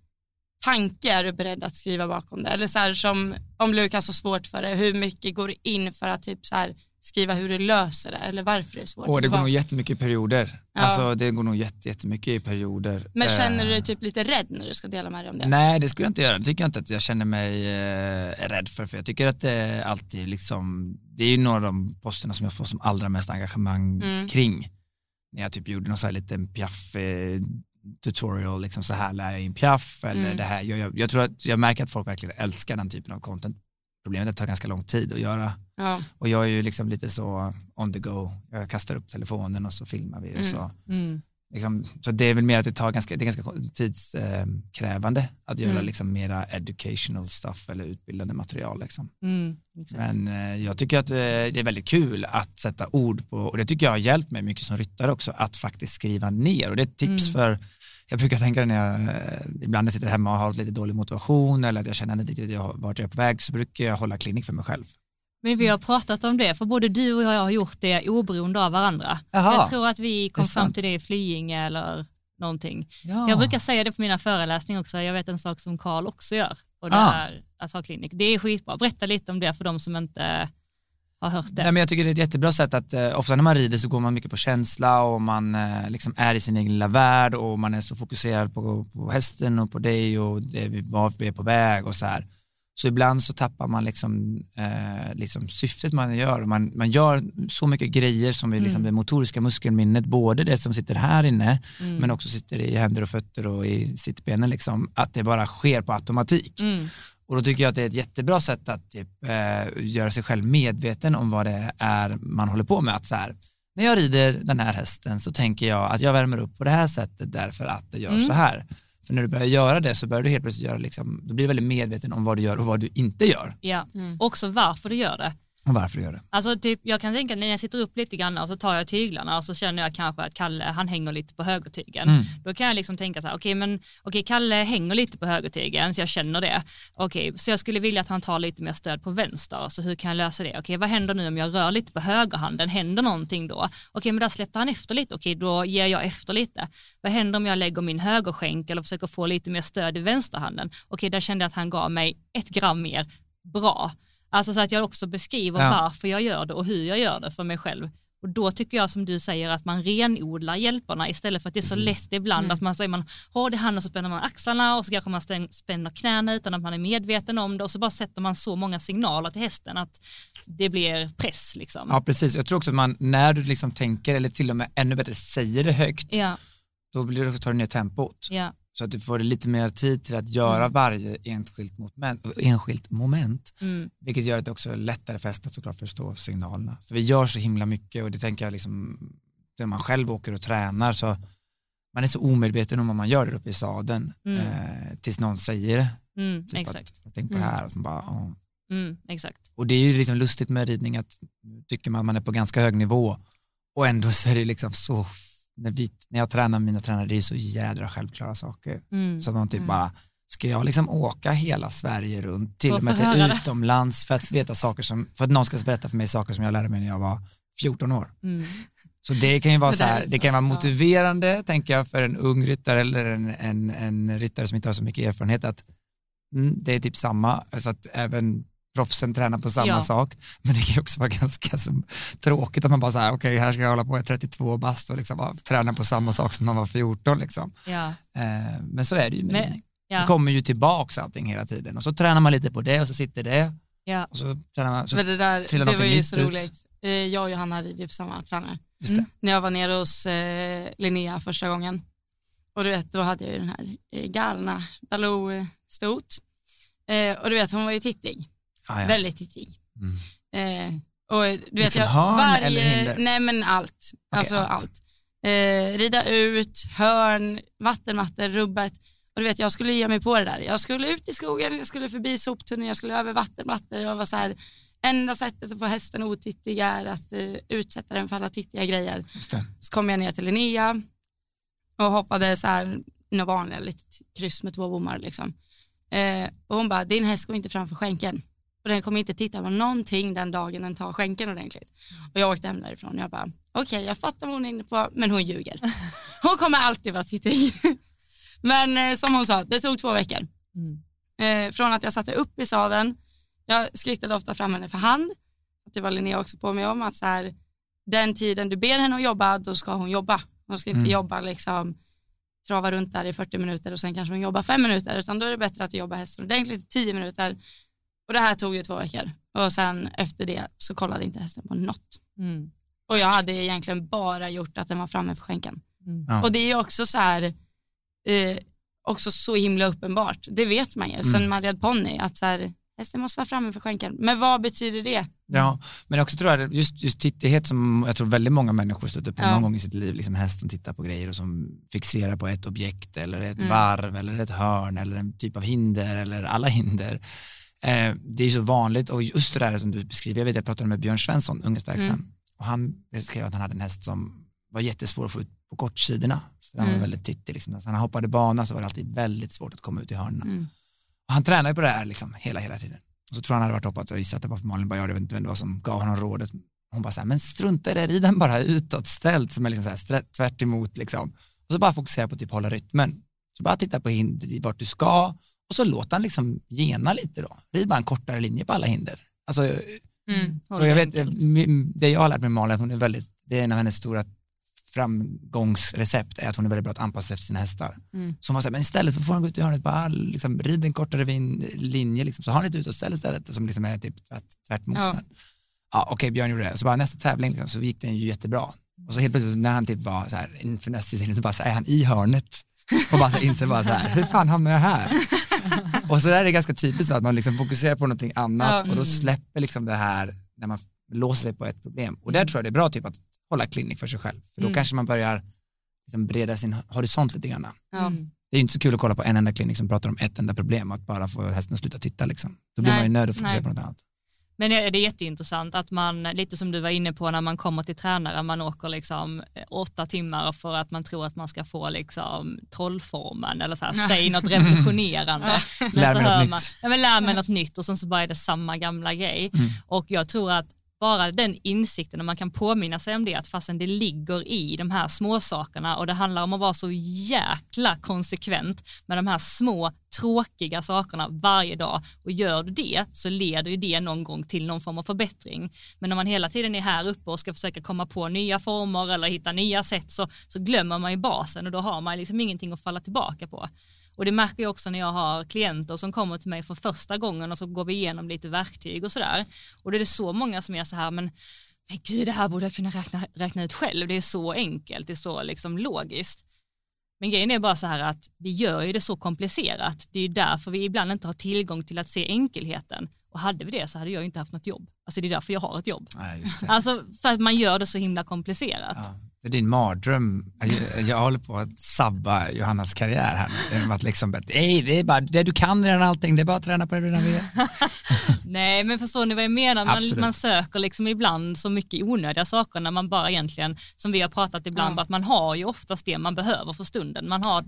tanke är du beredd att skriva bakom det? Eller så här, som om Lukas har svårt för det, hur mycket går in för att typ så här, skriva hur du löser det eller varför det är svårt? Åh, det går nog jättemycket i perioder. Ja. Alltså det går nog jätte, jättemycket i perioder. Men Eh, känner du dig typ lite rädd när du ska dela med dig om det? Nej, det skulle jag inte göra. Det tycker jag inte att jag känner mig eh, rädd för. För jag tycker att det alltid liksom, det är ju några av de posterna som jag får som allra mest engagemang Mm. kring. När jag typ gjorde någon så här liten piaff eh, tutorial, liksom så här lär jag in piaff eller Mm. det här. Jag, jag, jag tror att jag märker att folk verkligen älskar den typen av content. Problemet är att det tar ganska lång tid att göra. Ja. Och jag är ju liksom lite så on the go. Jag kastar upp telefonen och så filmar vi och Mm. så. Mm. Liksom, så det är väl mer att det tar ganska, det är ganska tidskrävande att göra Mm. liksom mera educational stuff eller utbildande material. Liksom. Mm. Exakt. Men eh, jag tycker att eh, det är väldigt kul att sätta ord på, och det tycker jag har hjälpt mig mycket som ryttare också, att faktiskt skriva ner. Och det är ett tips Mm. för, jag brukar tänka när jag, eh, ibland när jag sitter hemma och har lite dålig motivation eller att jag känner inte riktigt jag- vart jag är på väg, så brukar jag hålla klinik för mig själv. Men vi har pratat om det, för både du och jag har gjort det oberoende av varandra. Jaha. Jag tror att vi kom fram till det i Flyinge eller någonting. Ja. Jag brukar säga det på mina föreläsningar också, jag vet en sak som Karl också gör och det Ah. är att ha klinik. Det är skitbra, berätta lite om det för de som inte har hört det. Nej, men jag tycker det är ett jättebra sätt att, eh, ofta när man rider så går man mycket på känsla och man eh, liksom är i sin egen lilla värld och man är så fokuserad på, på hästen och på dig och det, vi- vart vi är på väg och så här. Så ibland så tappar man liksom, eh, liksom syftet man gör. Man, man gör så mycket grejer som är liksom Mm. det motoriska muskelminnet, både det som sitter här inne Mm. men också sitter i händer och fötter och i sittbenen, liksom, att det bara sker på automatik. Mm. Och då tycker jag att det är ett jättebra sätt att typ, eh, göra sig själv medveten om vad det är man håller på med. Att så här, när jag rider den här hästen så tänker jag att jag värmer upp på det här sättet därför att det gör Mm. så här. För när du börjar göra det så börjar du helt plötsligt göra, liksom, då blir du väldigt medveten om vad du gör och vad du inte gör Ja, Mm. också varför du gör det. Och varför du gör det. Alltså typ, jag kan tänka när jag sitter upp lite grann och så tar jag tyglarna och så känner jag kanske att Kalle han hänger lite på högertygen. Mm. Då kan jag liksom tänka så här, okej men okej Kalle hänger lite på högertygen så jag känner det. Okej, så jag skulle vilja att han tar lite mer stöd på vänster, så hur kan jag lösa det? Okej, vad händer nu om jag rör lite på högerhanden? Händer någonting då? Okej, men där släppte han efter lite. Okej, då ger jag efter lite. Vad händer om jag lägger min högerskänkel och försöker få lite mer stöd i vänsterhanden? Okej, där kände jag att han gav mig ett gram mer bra. Alltså så att jag också beskriver Ja. varför jag gör det och hur jag gör det för mig själv. Och då tycker jag som du säger att man renodlar hjälperna istället för att det är så lätt ibland Mm. att man säger man har det här och så spänner man axlarna och så kanske man stäng- spänner knäna utan att man är medveten om det och så bara sätter man så många signaler till hästen att det blir press liksom. Ja precis, jag tror också att man, när du liksom tänker eller till och med ännu bättre säger det högt, Ja, då blir det, tar du ner tempot. ja, Så att du får lite mer tid till att göra Mm. varje enskilt moment, enskilt moment mm, Vilket gör att det också är lättare för hästen såklart förstå signalerna. För vi gör så himla mycket och det tänker jag liksom, när man själv åker och tränar så man är så omedveten om vad man gör där uppe i sadeln Mm. eh, tills någon säger det. mm, Typ exakt. Att, tänk på Mm. det här. Och, så bara. Mm, exakt. och det är ju liksom lustigt med ridning att tycker man att man är på ganska hög nivå och ändå så är det liksom så, när, vi, när jag tränar med mina tränare, det är så jädra självklara saker. Mm, Så man typ Mm. bara, ska jag liksom åka hela Sverige runt, till Och med till utomlands för att veta saker som, för att någon ska berätta för mig saker som jag lärde mig när jag var 14 år. mm, Så det kan ju vara så här, så, det kan vara ja. motiverande, tänker jag, för en ung ryttare eller en, en, en ryttare som inte har så mycket erfarenhet att mm, det är typ samma, alltså att även proffsen tränar på samma Ja. sak, men det kan ju också vara ganska så, tråkigt att man bara så här, okej, här ska jag hålla på, jag är 32 bast och liksom träna på samma sak som man var 14 liksom. ja, Eh, men så är det ju med Men- ridning. Det ja, kommer ju tillbaks allting hela tiden och så tränar man lite på det och så sitter det ja, och så tränar man, så, Men det där, trillar det var ju så ut. roligt. Eh, Jag och Johanna rider ju för samma tränare. just det. Mm. När jag var nere hos eh, Linnea första gången. Och du vet, då hade jag ju den här eh, galna Baloo stot. Eh, och du vet, hon var ju tittig. Ja, ja. Väldigt tittig. Mm. Eh, och du vet, Liksom jag, hörn eller hinder? Nej men allt. alltså allt. allt. Eh, rida ut, hörn, vattenmattor, rubbet. Och du vet, jag skulle ge mig på det där. Jag skulle ut i skogen, jag skulle förbi soptunnan, jag skulle över vattenmattor. Jag var så här, enda sättet att få hästen otittig är att eh, utsätta den för alla tittiga grejer. Så kom jag ner till Linnea och hoppade så här, några vanliga litet kryss med två bommar liksom. Eh, och hon bara, din häst går inte framför skänken. Och den kommer inte titta på någonting den dagen den tar skänken ordentligt. Och jag åkte hem därifrån och jag bara, okej jag fattar vad hon är inne på, men hon ljuger. Hon kommer alltid vara tittig. men eh, som hon sa, det tog två veckor. mm, Eh, från att jag satte upp i sadeln, jag skrittade ofta fram henne för hand, att det var Linnea också på mig om, att så här, den tiden du ber henne att jobba, då ska hon jobba. Hon ska inte Mm. jobba liksom trava runt där i 40 minuter och sen kanske hon jobbar fem minuter, utan då är det bättre att du jobbar hästen ordentligt i 10 minuter. Och det här tog ju två veckor och sen efter det så kollade inte hästen på något. mm, Och jag hade egentligen bara gjort att den var framme för skänken. mm. Ja. Och det är ju också så här, eh, också så himla uppenbart. Det vet man ju sen Mm. man red ponny att så här, hästen måste vara framme för skänken. Men vad betyder det? Ja, men också tror jag just, just tittighet som jag tror väldigt många människor stöter på Ja. någon gång i sitt liv, liksom häst som tittar på grejer och som fixerar på ett objekt eller ett Mm. varv eller ett hörn eller en typ av hinder eller alla hinder. Eh, det är så vanligt och just det där som du beskriver, jag vet jag pratade med Björn Svensson, Unghästverkstan, Mm. och han beskrev att han hade en häst som var jättesvår att få ut på kortsidorna, för han var Mm. väldigt tittig. Liksom. När han hoppade bana så var det alltid väldigt svårt att komma ut i hörnen. Mm. Och han tränade på det här liksom hela, hela tiden. Och så tror han hade varit hoppat och gissat det var för Malin bara, jag vet inte vem det var som gav honom rådet. Hon bara så här, men strunta i det, rid den bara utåtställt som är liksom så här tvärt emot liksom. Och så bara fokusera på typ hålla rytmen. Så bara titta på vart du ska och så låt han liksom gena lite då. Rid bara en kortare linje på alla hinder. Alltså Mm. Och jag vet, det jag har lärt mig med Malin, att hon är väldigt, det är en av hennes stora framgångsrecept är att hon är väldigt bra att anpassa sig efter sina hästar. Mm. Så hon var så här, men istället för att få hon gå ut i hörnet, bara liksom, rid en kortare linje, liksom, så har ni ett utåtställ istället som liksom är typ tvärt, tvärt mot. Ja. Ja, okej, okay, Björn gjorde det. Så bara nästa tävling liksom, så gick den ju jättebra. Och så helt plötsligt när han typ var så här, inför nästa säsong så bara så är han i hörnet och bara så inser bara så här, hur fan hamnar jag här? och så där är det ganska typiskt att man liksom fokuserar på någonting annat Ja. och då Mm. släpper liksom det här när man låser sig på ett problem. Och där tror jag det är bra typ att hålla klinik för sig själv. För då Mm. kanske man börjar liksom breda sin horisont lite grann. Ja. Mm. Det är ju inte så kul att kolla på en enda klinik som pratar om ett enda problem, att bara få hästen att sluta titta liksom. Då blir Nej, man ju nöjd att fokusera nej. på något annat. Men det är jätteintressant att man, lite som du var inne på när man kommer till tränare, man åker liksom eh, åtta timmar för att man tror att man ska få liksom trollformen eller så här, Ja. säg något revolutionerande. Men Lär så mig något hör nytt. man, ja, men lär mig något nytt och sen så bara är det samma gamla grej. Mm. Och jag tror att bara den insikten, och man kan påminna sig om det, att fastän det ligger i de här små sakerna och det handlar om att vara så jäkla konsekvent med de här små tråkiga sakerna varje dag och gör du det så leder ju det någon gång till någon form av förbättring. Men när man hela tiden är här uppe och ska försöka komma på nya former eller hitta nya sätt så, så glömmer man ju basen och då har man liksom ingenting att falla tillbaka på. Och det märker jag också när jag har klienter som kommer till mig för första gången och så går vi igenom lite verktyg och sådär. Och det är det så många som är så här, men, men gud det här borde jag kunna räkna, räkna ut själv, det är så enkelt, det är så liksom logiskt. Men grejen är bara så här att vi gör ju det så komplicerat. Det är ju därför vi ibland inte har tillgång till att se enkelheten. Och hade vi det så hade jag ju inte haft något jobb. Alltså det är därför jag har ett jobb. Nej, just det. Alltså för att man gör det så himla komplicerat. Ja, det är din mardröm. Jag, jag håller på att sabba Johannas karriär här. Genom att liksom, nej, det är bara, det, du kan redan allting, det är bara att träna på det du redan vet. Nej men förstår ni vad jag menar? Man, man söker liksom ibland så mycket onödiga saker när man bara egentligen, som vi har pratat ibland, Ja. att man har ju oftast det man behöver för stunden. Man har,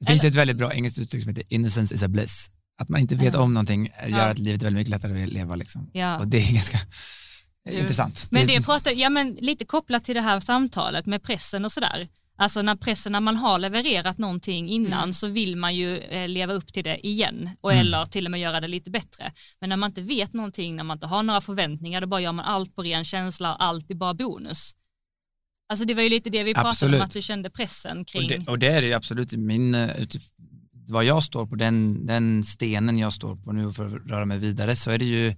Det finns ju ett väldigt bra engelskt uttryck som heter innocence is a bliss. Att man inte vet om någonting gör Ja. att livet är väldigt mycket lättare att leva. Liksom. ja. Och det är ganska Du- intressant. Men det pratar, ja men lite kopplat till det här samtalet med pressen och sådär. Alltså när pressen, när man har levererat någonting innan Mm. så vill man ju eh, leva upp till det igen och Mm. eller till och med göra det lite bättre. Men när man inte vet någonting, när man inte har några förväntningar, då bara gör man allt på ren känsla och allt är bara bonus. Alltså det var ju lite det vi pratade Absolut. om, att du kände pressen kring. Och det, och det är det ju absolut min, eh, vad jag står på, den, den stenen jag står på nu för att röra mig vidare så är det ju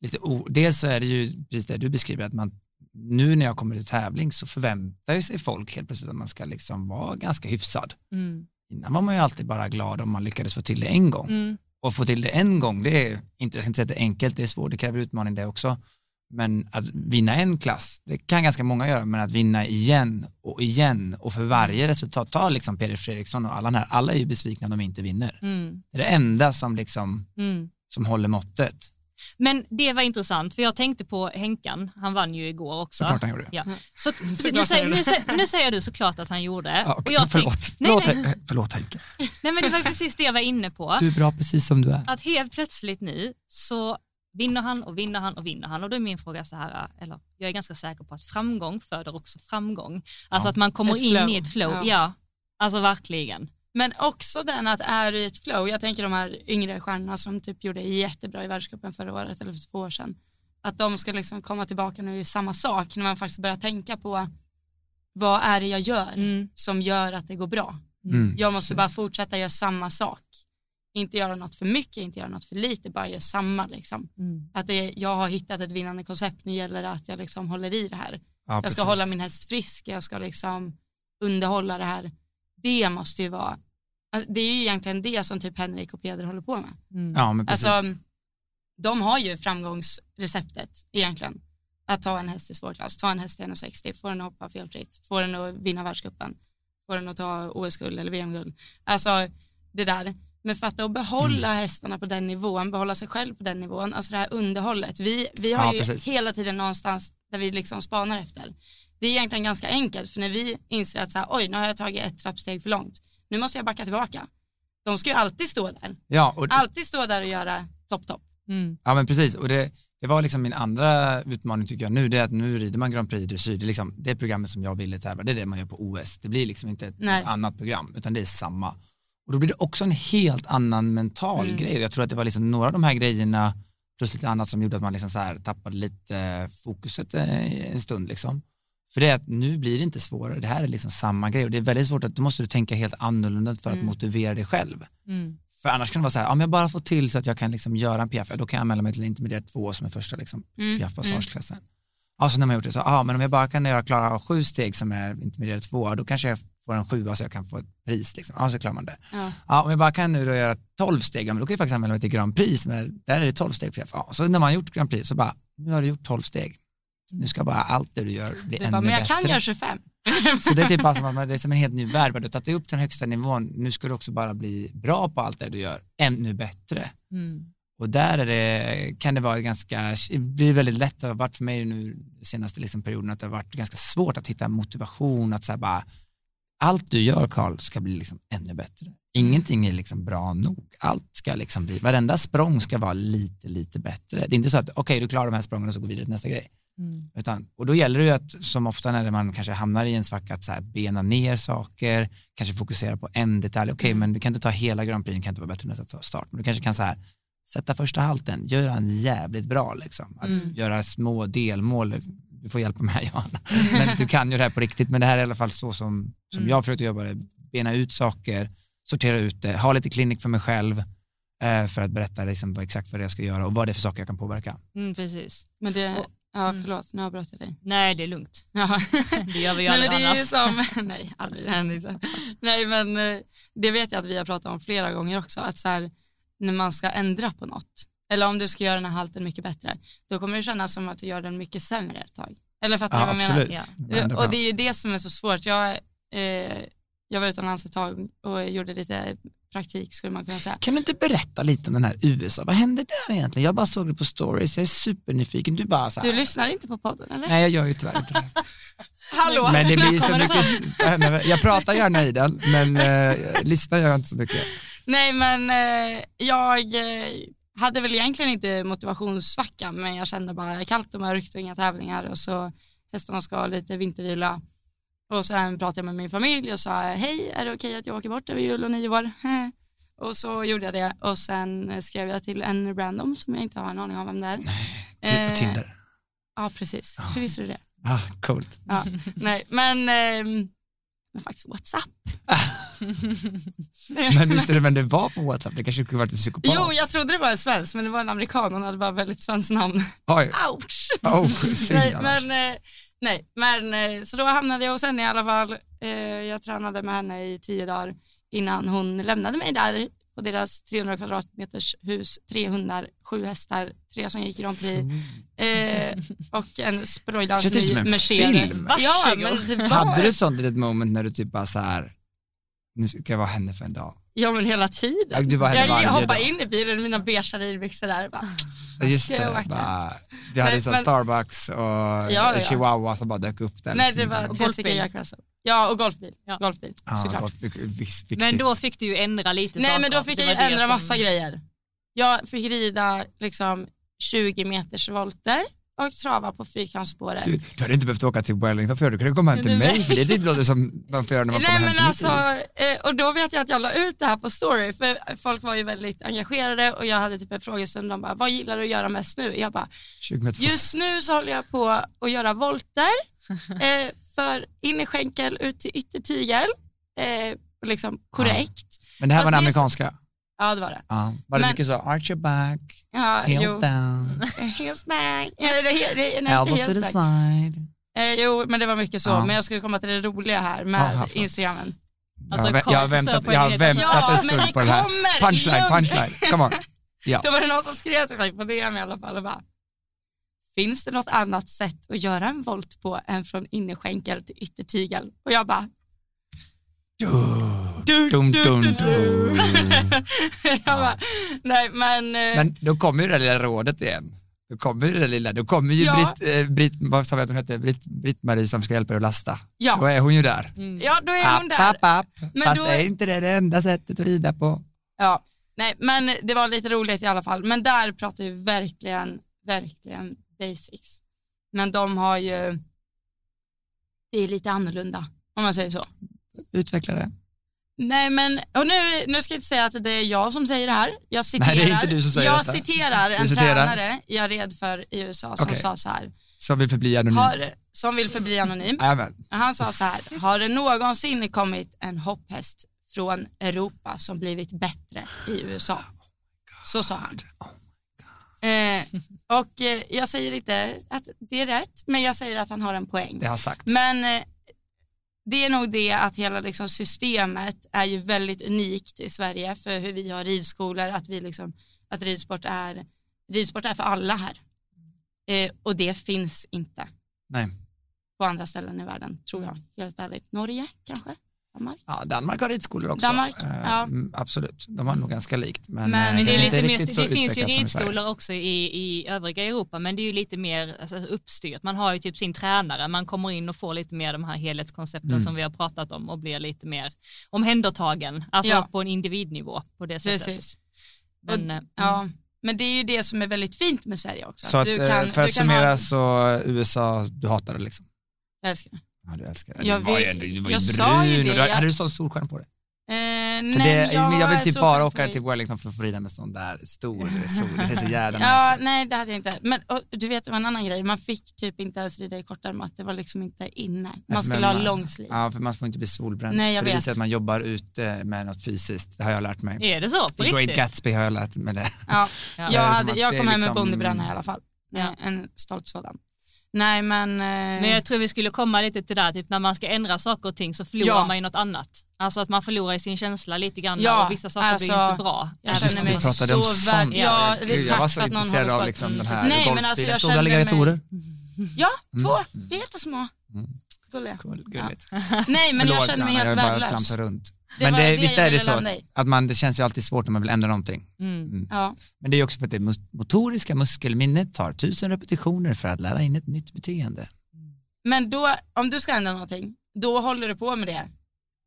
lite, o, dels så är det ju precis det du beskriver, att man nu när jag kommer till tävling så förväntar sig folk helt plötsligt att man ska liksom vara ganska hyfsad. Mm. Innan var man ju alltid bara glad om man lyckades få till det en gång. Mm. Och få till det en gång, det är inte, jag ska inte säga att det är enkelt, det är svårt, det kräver utmaning det också. Men att vinna en klass, det kan ganska många göra, men att vinna igen och igen och för varje resultat, ta liksom Peder Fredriksson och alla här, alla är ju besvikna om de inte vinner. Mm. Det är det enda som liksom, Mm. som håller måttet. Men det var intressant, för jag tänkte på Henkan, han vann ju igår också. Såklart han gjorde. Ja. Så, nu, säger, nu, säger, nu säger du såklart att han gjorde. Ja, och okej, jag förlåt, tänk- förlåt, nej, nej, Hen- förlåt Henke. nej men det var precis det jag var inne på. Du är bra precis som du är. Att helt plötsligt nu så vinner han och vinner han och vinner han och då är min fråga så här, eller jag är ganska säker på att framgång föder också framgång. Alltså Ja. att man kommer Ett in flow. i ett flow, ja. Ja. Alltså verkligen. Men också den att är du i ett flow, jag tänker de här yngre stjärnorna som typ gjorde jättebra i världscupen förra året eller för två år sedan, att de ska liksom komma tillbaka nu i samma sak när man faktiskt börjar tänka på vad är det jag gör Mm. som gör att det går bra. Mm. Jag måste bara fortsätta göra samma sak. Inte göra något för mycket, inte göra något för lite, bara göra samma liksom. Mm. Att det, jag har hittat ett vinnande koncept, nu gäller det att jag liksom håller i det här. Ja, Jag ska precis. hålla min häst frisk, jag ska liksom underhålla det här. Det måste ju vara, alltså, det är ju egentligen det som typ Henrik och Peder håller på med. Mm. Ja, men precis. Alltså, de har ju framgångsreceptet egentligen. Att ta en häst i svårklass, ta en häst i 1,60, få den att hoppa felfritt, få den att vinna världscupen, få den att ta OS-guld eller VM-guld. Alltså det där. Men för att behålla Mm. hästarna på den nivån, behålla sig själv på den nivån, alltså det här underhållet. Vi, vi har Ja, ju precis. hela tiden någonstans där vi liksom spanar efter. Det är egentligen ganska enkelt, för när vi inser att så här, oj, nu har jag tagit ett trappsteg för långt, nu måste jag backa tillbaka. De ska ju alltid stå där, ja, och, alltid stå där och göra topp, topp. Mm. Ja men precis, och det, det var liksom min andra utmaning tycker jag nu, det är att nu rider man Grand Prix dressyr, det är liksom det programmet som jag ville tävla, det är det man gör på OS, det blir liksom inte ett, ett annat program, utan det är samma. Och då blir det också en helt annan mental Mm. grej, jag tror att det var liksom några av de här grejerna plus lite annat som gjorde att man liksom så här tappade lite fokuset eh, en stund. Liksom. För det är att nu blir det inte svårare, det här är liksom samma grej och det är väldigt svårt att då måste du tänka helt annorlunda för att Mm. motivera dig själv. Mm. För annars kan det vara så här, om jag bara får till så att jag kan liksom göra en ja, då kan jag anmäla mig till intermediär 2 som är första liksom, Mm. piaf passageklassen. Ja, så när man gjort det så, ja men om jag bara kan göra klara av sju steg som är intermediär 2, då kanske jag får en sjua så jag kan få ett pris. Liksom. Ja, så klarar man det. Ja. Ja, om jag bara kan nu då göra 12 steg, men då kan jag faktiskt anmäla mig till Grand Prix, men där är det 12 steg. Ja, så när man har gjort Grand Prix så bara, nu har du gjort 12 steg. Nu ska bara allt det du gör bli Du ännu bara, men jag bättre. kan göra 25. Så det är typ bara som att det är som en helt ny värld, du har tagit dig upp till den högsta nivån, nu ska du också bara bli bra på allt det du gör, ännu bättre. Mm. Och där är det, kan det vara ganska, det blir väldigt lätt, det har varit för mig nu senaste liksom perioden, att det har varit ganska svårt att hitta motivation, att så bara, allt du gör Karl ska bli liksom ännu bättre. Ingenting är liksom bra nog, allt ska liksom bli, varenda språng ska vara lite, lite bättre. Det är inte så att, okej du klarar de här sprången och så går vi vidare till nästa grej. Mm. Utan, och då gäller det ju att, som ofta när man kanske hamnar i en svacka, att så här bena ner saker, kanske fokusera på en detalj. Okej, Mm. men du kan inte ta hela Grand Prix, det kan inte vara bättre än nästa start. Men du kanske kan så här, sätta första halten, göra en jävligt bra liksom. Att Mm. göra små delmål, du får hjälpa mig Johanna. Men du kan ju det här på riktigt, men det här är i alla fall så som, som Mm. jag försökte jobba det. Bena ut saker, sortera ut det, ha lite klinik för mig själv eh, för att berätta liksom vad, exakt vad det är jag ska göra och vad det är för saker jag kan påverka. Mm, precis. Men det, Och- ja mm. förlåt, nu avbröt jag dig. Nej, det är lugnt. Ja. Det gör vi ju Nej, aldrig men det är ju annars. som, nej aldrig. Nej men eh, det vet jag att vi har pratat om flera gånger också, att så här, när man ska ändra på något, eller om du ska göra den här halten mycket bättre, då kommer det kännas som att du gör den mycket sämre ett tag. Eller fattar du Ja, vad jag menar? Ja. Det Och det är ju det som är så svårt. Jag, eh, jag var utomlands ett tag och gjorde lite praktik skulle man kunna säga. Kan du inte berätta lite om den här USA? Vad hände där egentligen? Jag bara såg det på stories, jag är supernyfiken. Du bara så här, Du lyssnar inte på podden eller? Nej, jag gör ju tyvärr inte det. Hallå? Men det blir så mycket, jag pratar gärna i den, men eh, lyssnar gör jag inte så mycket. Nej men eh, jag eh, hade väl egentligen inte motivationssvacka men jag kände bara kallt och mörkt och inga tävlingar och så hästarna ska ha lite vintervila. Och sen pratade jag med min familj och sa hej är det okej att jag åker bort över jul och nyår? och så gjorde jag det och sen skrev jag till en random som jag inte har en aning om vem det är. Typ på Eh, Tinder. Ja precis, hur visste du det? Ah, coolt. Ja, nej men, ehm, men faktiskt WhatsApp. Men visst är det vem det var på WhatsApp? Det kanske skulle varit en psykopat. Jo, jag trodde det var en svensk, men det var en amerikan. Hon hade bara väldigt svenskt namn. Oj, Ouch! oh, nej, men, nej, men eh, så då hamnade jag hos henne i alla fall. Eh, jag tränade med henne i tio dagar innan hon lämnade mig där på deras 300 kvadratmeters hus, tre hundar, sju hästar, tre som gick Grand Prix eh, och en som en Mercedes. film? Ja, men det var, Hade du ett sånt litet moment när du typ bara så här, nu ska jag vara henne för en dag? Ja men hela tiden. Du var henne jag hoppade dag. in i bilen i mina beiga ridbyxor där. Bara, Just det, bara, du hade så men- Starbucks och ja. chihuahua som bara dök upp där. Nej liksom. det var Och tre stycken golfbil. Jack Russell. Ja och golfbil. Ja. golfbil Ja, såklart. vik- viktigt. Men då fick du ju ändra lite Nej saker. men då fick jag ju ändra som- massa grejer. Jag fick rida liksom 20 meters volter och trava på fyrkantsspåret. Du, du hade inte behövt åka till Wellington för du kunde komma hem till mig, för det typ låter som man får göra när man Nej kommer hem men till alltså, eh, och då vet jag att jag la ut det här på story för folk var ju väldigt engagerade och jag hade typ en frågestund, de bara vad gillar du att göra mest nu? Jag bara 20 meter just nu så håller jag på att göra volter eh, för innerskänkel ut till yttertygel, eh, liksom korrekt. Men det här Fast var den det amerikanska? Ja det var det. Ja. Var det Men- mycket så, arch your back, Ja, heels jo. down, Heels back. Det, det, det, elbows to the side. Eh, jo, men det var mycket så. Ja. Men jag skulle komma till det roliga här med Aha, förlåt. Instagrammen. Alltså, jag, jag har väntat, jag har väntat Ja, en stund det på den här. Punchline, punchline, come on. Ja. Då var det någon som skrev till mig på DM i alla fall och bara Finns det något annat sätt att göra en volt på än från innerskänkel till yttertygel? Och jag bara Dum, dum, dum, dum. jag bara, nej men, eh, Men då kommer ju det lilla rådet igen. Då kommer ju det lilla, då kommer ju Ja. Britt, eh, Britt, vad sa vi att hon hette, Britt, Britt-Marie som ska hjälpa dig att lasta. Då ja, är hon ju där. Mm. ja då är hon App, där. app, app. Men Fast då- är inte det det enda sättet att rida på? Ja, nej men det var lite roligt i alla fall. Men där pratar vi verkligen, verkligen basics. Men de har ju, det är lite annorlunda om man säger så. Utveckla det. Nej men, och nu, nu ska jag inte säga att det är jag som säger det här. Jag citerar, Nej, det är inte du som säger jag detta. citerar en citerar. tränare jag red för i USA som Okej. sa så här, Som vill förbli anonym. har, som vill förbli anonym. Jajamän. Han sa så här, har det någonsin kommit en hopphäst från Europa som blivit bättre i USA? Så sa han. Eh, och eh, jag säger inte att det är rätt, men jag säger att han har en poäng. Det har sagts. Men eh, det är nog det att hela liksom, systemet är ju väldigt unikt i Sverige för hur vi har ridskolor, att, vi liksom, att ridsport, är, ridsport är för alla här. Eh, och det finns inte Nej. på andra ställen i världen, tror jag, helt ärligt. Norge kanske? Danmark? Ja, Danmark har ridskolor också. Danmark, Eh, ja. mm, Absolut, de har nog ganska likt. Men, Men eh, det, är lite mer, det finns ju ridskolor också i, i övriga Europa men det är ju lite mer alltså, uppstyrt. Man har ju typ sin tränare, man kommer in och får lite mer de här helhetskoncepten Mm. som vi har pratat om och blir lite mer omhändertagen, alltså Ja. på en individnivå på det sättet. Precis. Men, och, eh, ja, men det är ju det som är väldigt fint med Sverige också. Så att, du kan, för att du kan summera ha, så USA, du hatar det liksom. jag älskar det. Ja, du älskar det. Jag du var ju, vill- du var jag ju sa ju brun det, och du, jag- hade du sån solskärm på dig? Eh, nej, det, jag, vill är typ bara åka till Wellington för att få rida med sån där stor sol. Det ser så jävla Ja, nice ut. nej det hade jag inte. Men och, du vet det var en annan grej, man fick typ inte ens rida i kortärmat, det var liksom inte inne. Man skulle ha man- långsliv. Ja, för man får inte bli solbränd. Nej, jag för det vet. visar att man jobbar ute med något fysiskt. Det har jag lärt mig. Är det så? På I Great riktigt? Gatsby har jag lärt mig det. Ja, Ja. jag, Det hade, jag det kom hem med liksom- bondebränna i alla fall. Ja. En stolt sådan. Nej men, eh, Men jag tror vi skulle komma lite till där, typ när man ska ändra saker och ting så förlorar Ja. man ju något annat. Alltså att man förlorar i sin känsla lite grann Ja, och vissa saker blir alltså, inte bra. jag Även känner om mig så väl- Ja, vi jag var så att någon intresserad av liksom Mm. den här Nej, men alltså, golfstilen. jag Stora alligatorer. Ja, Mm. två jättesmå. Mm. Gulliga. Gulligt. Nej men jag Förlåt, känner mig helt jag bara värdelös. flamsar runt. Det Men det, det visst jag är det så att man, det känns ju alltid svårt när man vill ändra någonting. Mm. Mm. Ja. Men det är också för att det motoriska muskelminnet tar tusen repetitioner för att lära in ett nytt beteende. Men då, om du ska ändra någonting, då håller du på med det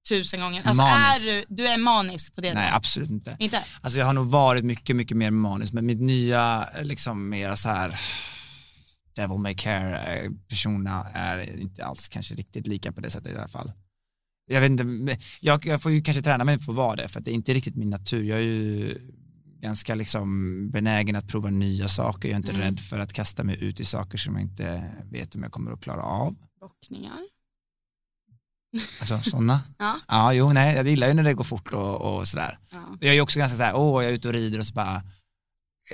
tusen gånger. Alltså Maniskt. är du, du är manisk på det? Nej, absolut inte. Inte? Alltså jag har nog varit mycket, mycket mer manisk, men mitt nya, liksom mera så här devil may care eh, persona är inte alls kanske riktigt lika på det sättet i alla fall. Jag vet inte, jag, jag får ju kanske träna mig för att vara det, för att det är inte riktigt min natur. Jag är ju ganska liksom benägen att prova nya saker. Jag är inte Mm. rädd för att kasta mig ut i saker som jag inte vet om jag kommer att klara av. Bockningar? Alltså sådana. Ja. Ja, jo, nej, jag gillar ju när det går fort och, och sådär. ja. Jag är ju också ganska så här, åh, jag är ute och rider och så bara,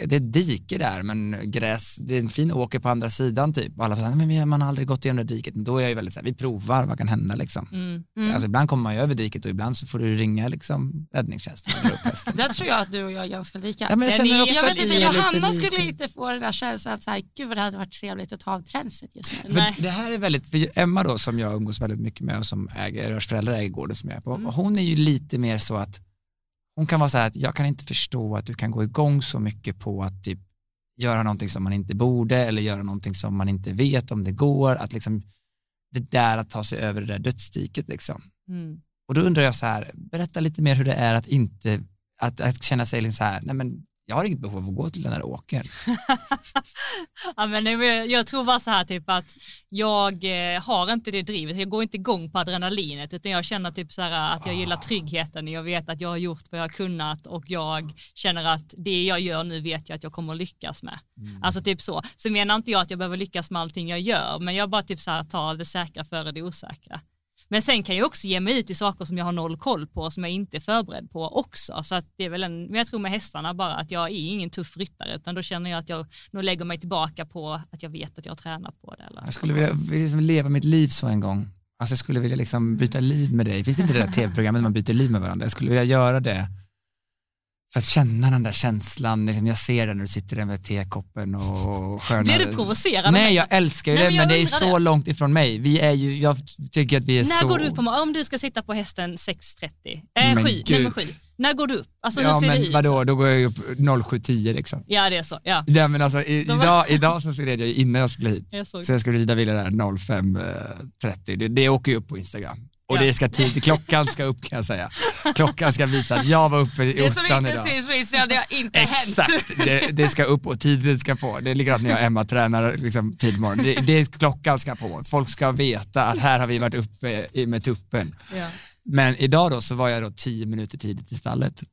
det är ett dike där, men gräs, det är en fin åker på andra sidan typ. Alla säger, men man har aldrig gått igenom det diket. Men då är jag ju väldigt så här, vi provar, vad kan hända liksom. Mm. Mm. Alltså ibland kommer man ju över diket och ibland så får du ringa liksom räddningstjänsten. Där tror jag att du och jag är ganska lika. Ja, men jag känner också jag vet inte, lite Johanna lika. skulle inte få den där känslan att så här, gud vad det hade varit trevligt att ta av tränset just nu. Nej. det här är väldigt, för Emma då som jag umgås väldigt mycket med och som äger, vars föräldrar äger gården som jag är på, Mm. hon är ju lite mer så att hon kan vara så här att jag kan inte förstå att du kan gå igång så mycket på att typ göra någonting som man inte borde eller göra någonting som man inte vet om det går, att liksom det där att ta sig över det där dödsdiket liksom. Mm. Och då undrar jag så här, berätta lite mer hur det är att inte, att, att känna sig liksom så här, nej men jag har inget behov av att gå till den här åkern. Ja, men jag, tror bara så här typ att jag eh, har inte det drivet, jag går inte igång på adrenalinet utan jag känner typ så här att jag gillar tryggheten, jag vet att jag har gjort vad jag har kunnat och jag känner att det jag gör nu vet jag att jag kommer att lyckas med. Alltså typ så. Så menar inte jag att jag behöver lyckas med allting jag gör men jag bara typ så här tar det säkra före det osäkra. Men sen kan jag också ge mig ut i saker som jag har noll koll på som jag inte är förberedd på också. Så att det är väl en, men jag tror med hästarna bara att jag är ingen tuff ryttare utan då känner jag att jag nog lägger mig tillbaka på att jag vet att jag har tränat på det. Eller? Jag skulle vilja liksom leva mitt liv så en gång. Alltså jag skulle vilja liksom byta liv med dig. Finns det inte det där tv-programmet där man byter liv med varandra? Jag skulle vilja göra det för att känna den där känslan. Liksom jag ser den när du sitter där med tekoppen och sköna... Blir du provocerad Nej, jag älskar ju Nej, det, men men, det är så det. långt ifrån mig. Vi är ju, jag tycker att vi är När så... går du upp på om du ska sitta på hästen 6.30? Eh, Men 7, gud. nej men 7. När går du upp? Alltså ja, ser det men ut? vadå, då går jag upp 07.10 liksom. Ja det är så, ja. Ja, men alltså, i, De- idag, idag så red jag innan jag skulle hit. Jag. Så jag skulle rida vidare där 05.30. Det, det åker ju upp på Instagram. Och det ska tid, klockan ska upp kan jag säga. Klockan ska visa att jag var uppe i Det som ottan inte idag. syns på Instagram, det har inte hänt. Exakt, det, det ska upp och tiden ska på. Det är likadant när jag och Emma tränar liksom, tid på morgonen. Det, det, klockan ska på. Folk ska veta att här har vi varit uppe med tuppen. Ja. Men idag då så var jag då tio minuter tidigt i stallet.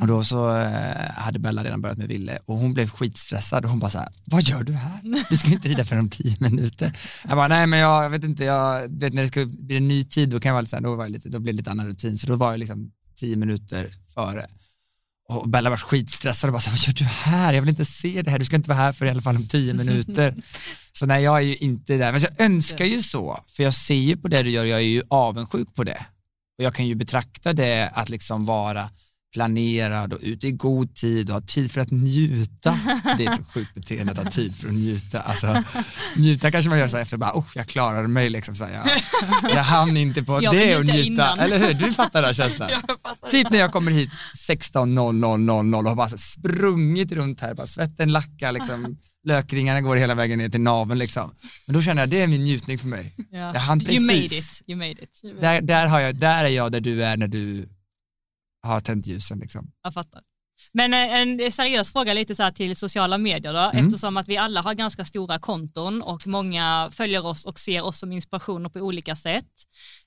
Och då så eh, hade Bella redan börjat med Ville och hon blev skitstressad och hon bara så här, vad gör du här? Du ska ju inte rida för om tio minuter. Jag bara, nej men jag, jag vet inte, jag vet när det ska bli en ny tid då kan jag vara lite så här, då, var lite, då blir det lite annan rutin, så då var jag liksom tio minuter före. Och Bella var skitstressad och bara, så här, vad gör du här? Jag vill inte se det här, du ska inte vara här för i alla fall om tio minuter. Så nej, jag är ju inte där, men jag önskar ju så, för jag ser ju på det du gör, jag är ju avundsjuk på det. Och jag kan ju betrakta det att liksom vara planerad och ute i god tid och ha tid för att njuta. Det är ett sjukt beteende att ha tid för att njuta. Alltså, njuta kanske man gör så efter bara, oh, jag klarade mig liksom. Så jag, jag hann inte på Jag det och njuta innan. Eller hur? Du fattar den känslan. Typ när jag kommer hit 16.00 och har bara sprungit runt här, bara svetten lackar, liksom, lökringarna går hela vägen ner till naveln liksom. Men då känner jag, det är min njutning för mig. Ja. Jag hann You made precis. it. You made it. Där, där, har jag, där är jag där du är när du har tänt ljusen liksom. Jag fattar. Men eh, en seriös fråga lite så här till sociala medier då, Mm. eftersom att vi alla har ganska stora konton och många följer oss och ser oss som inspirationer på olika sätt.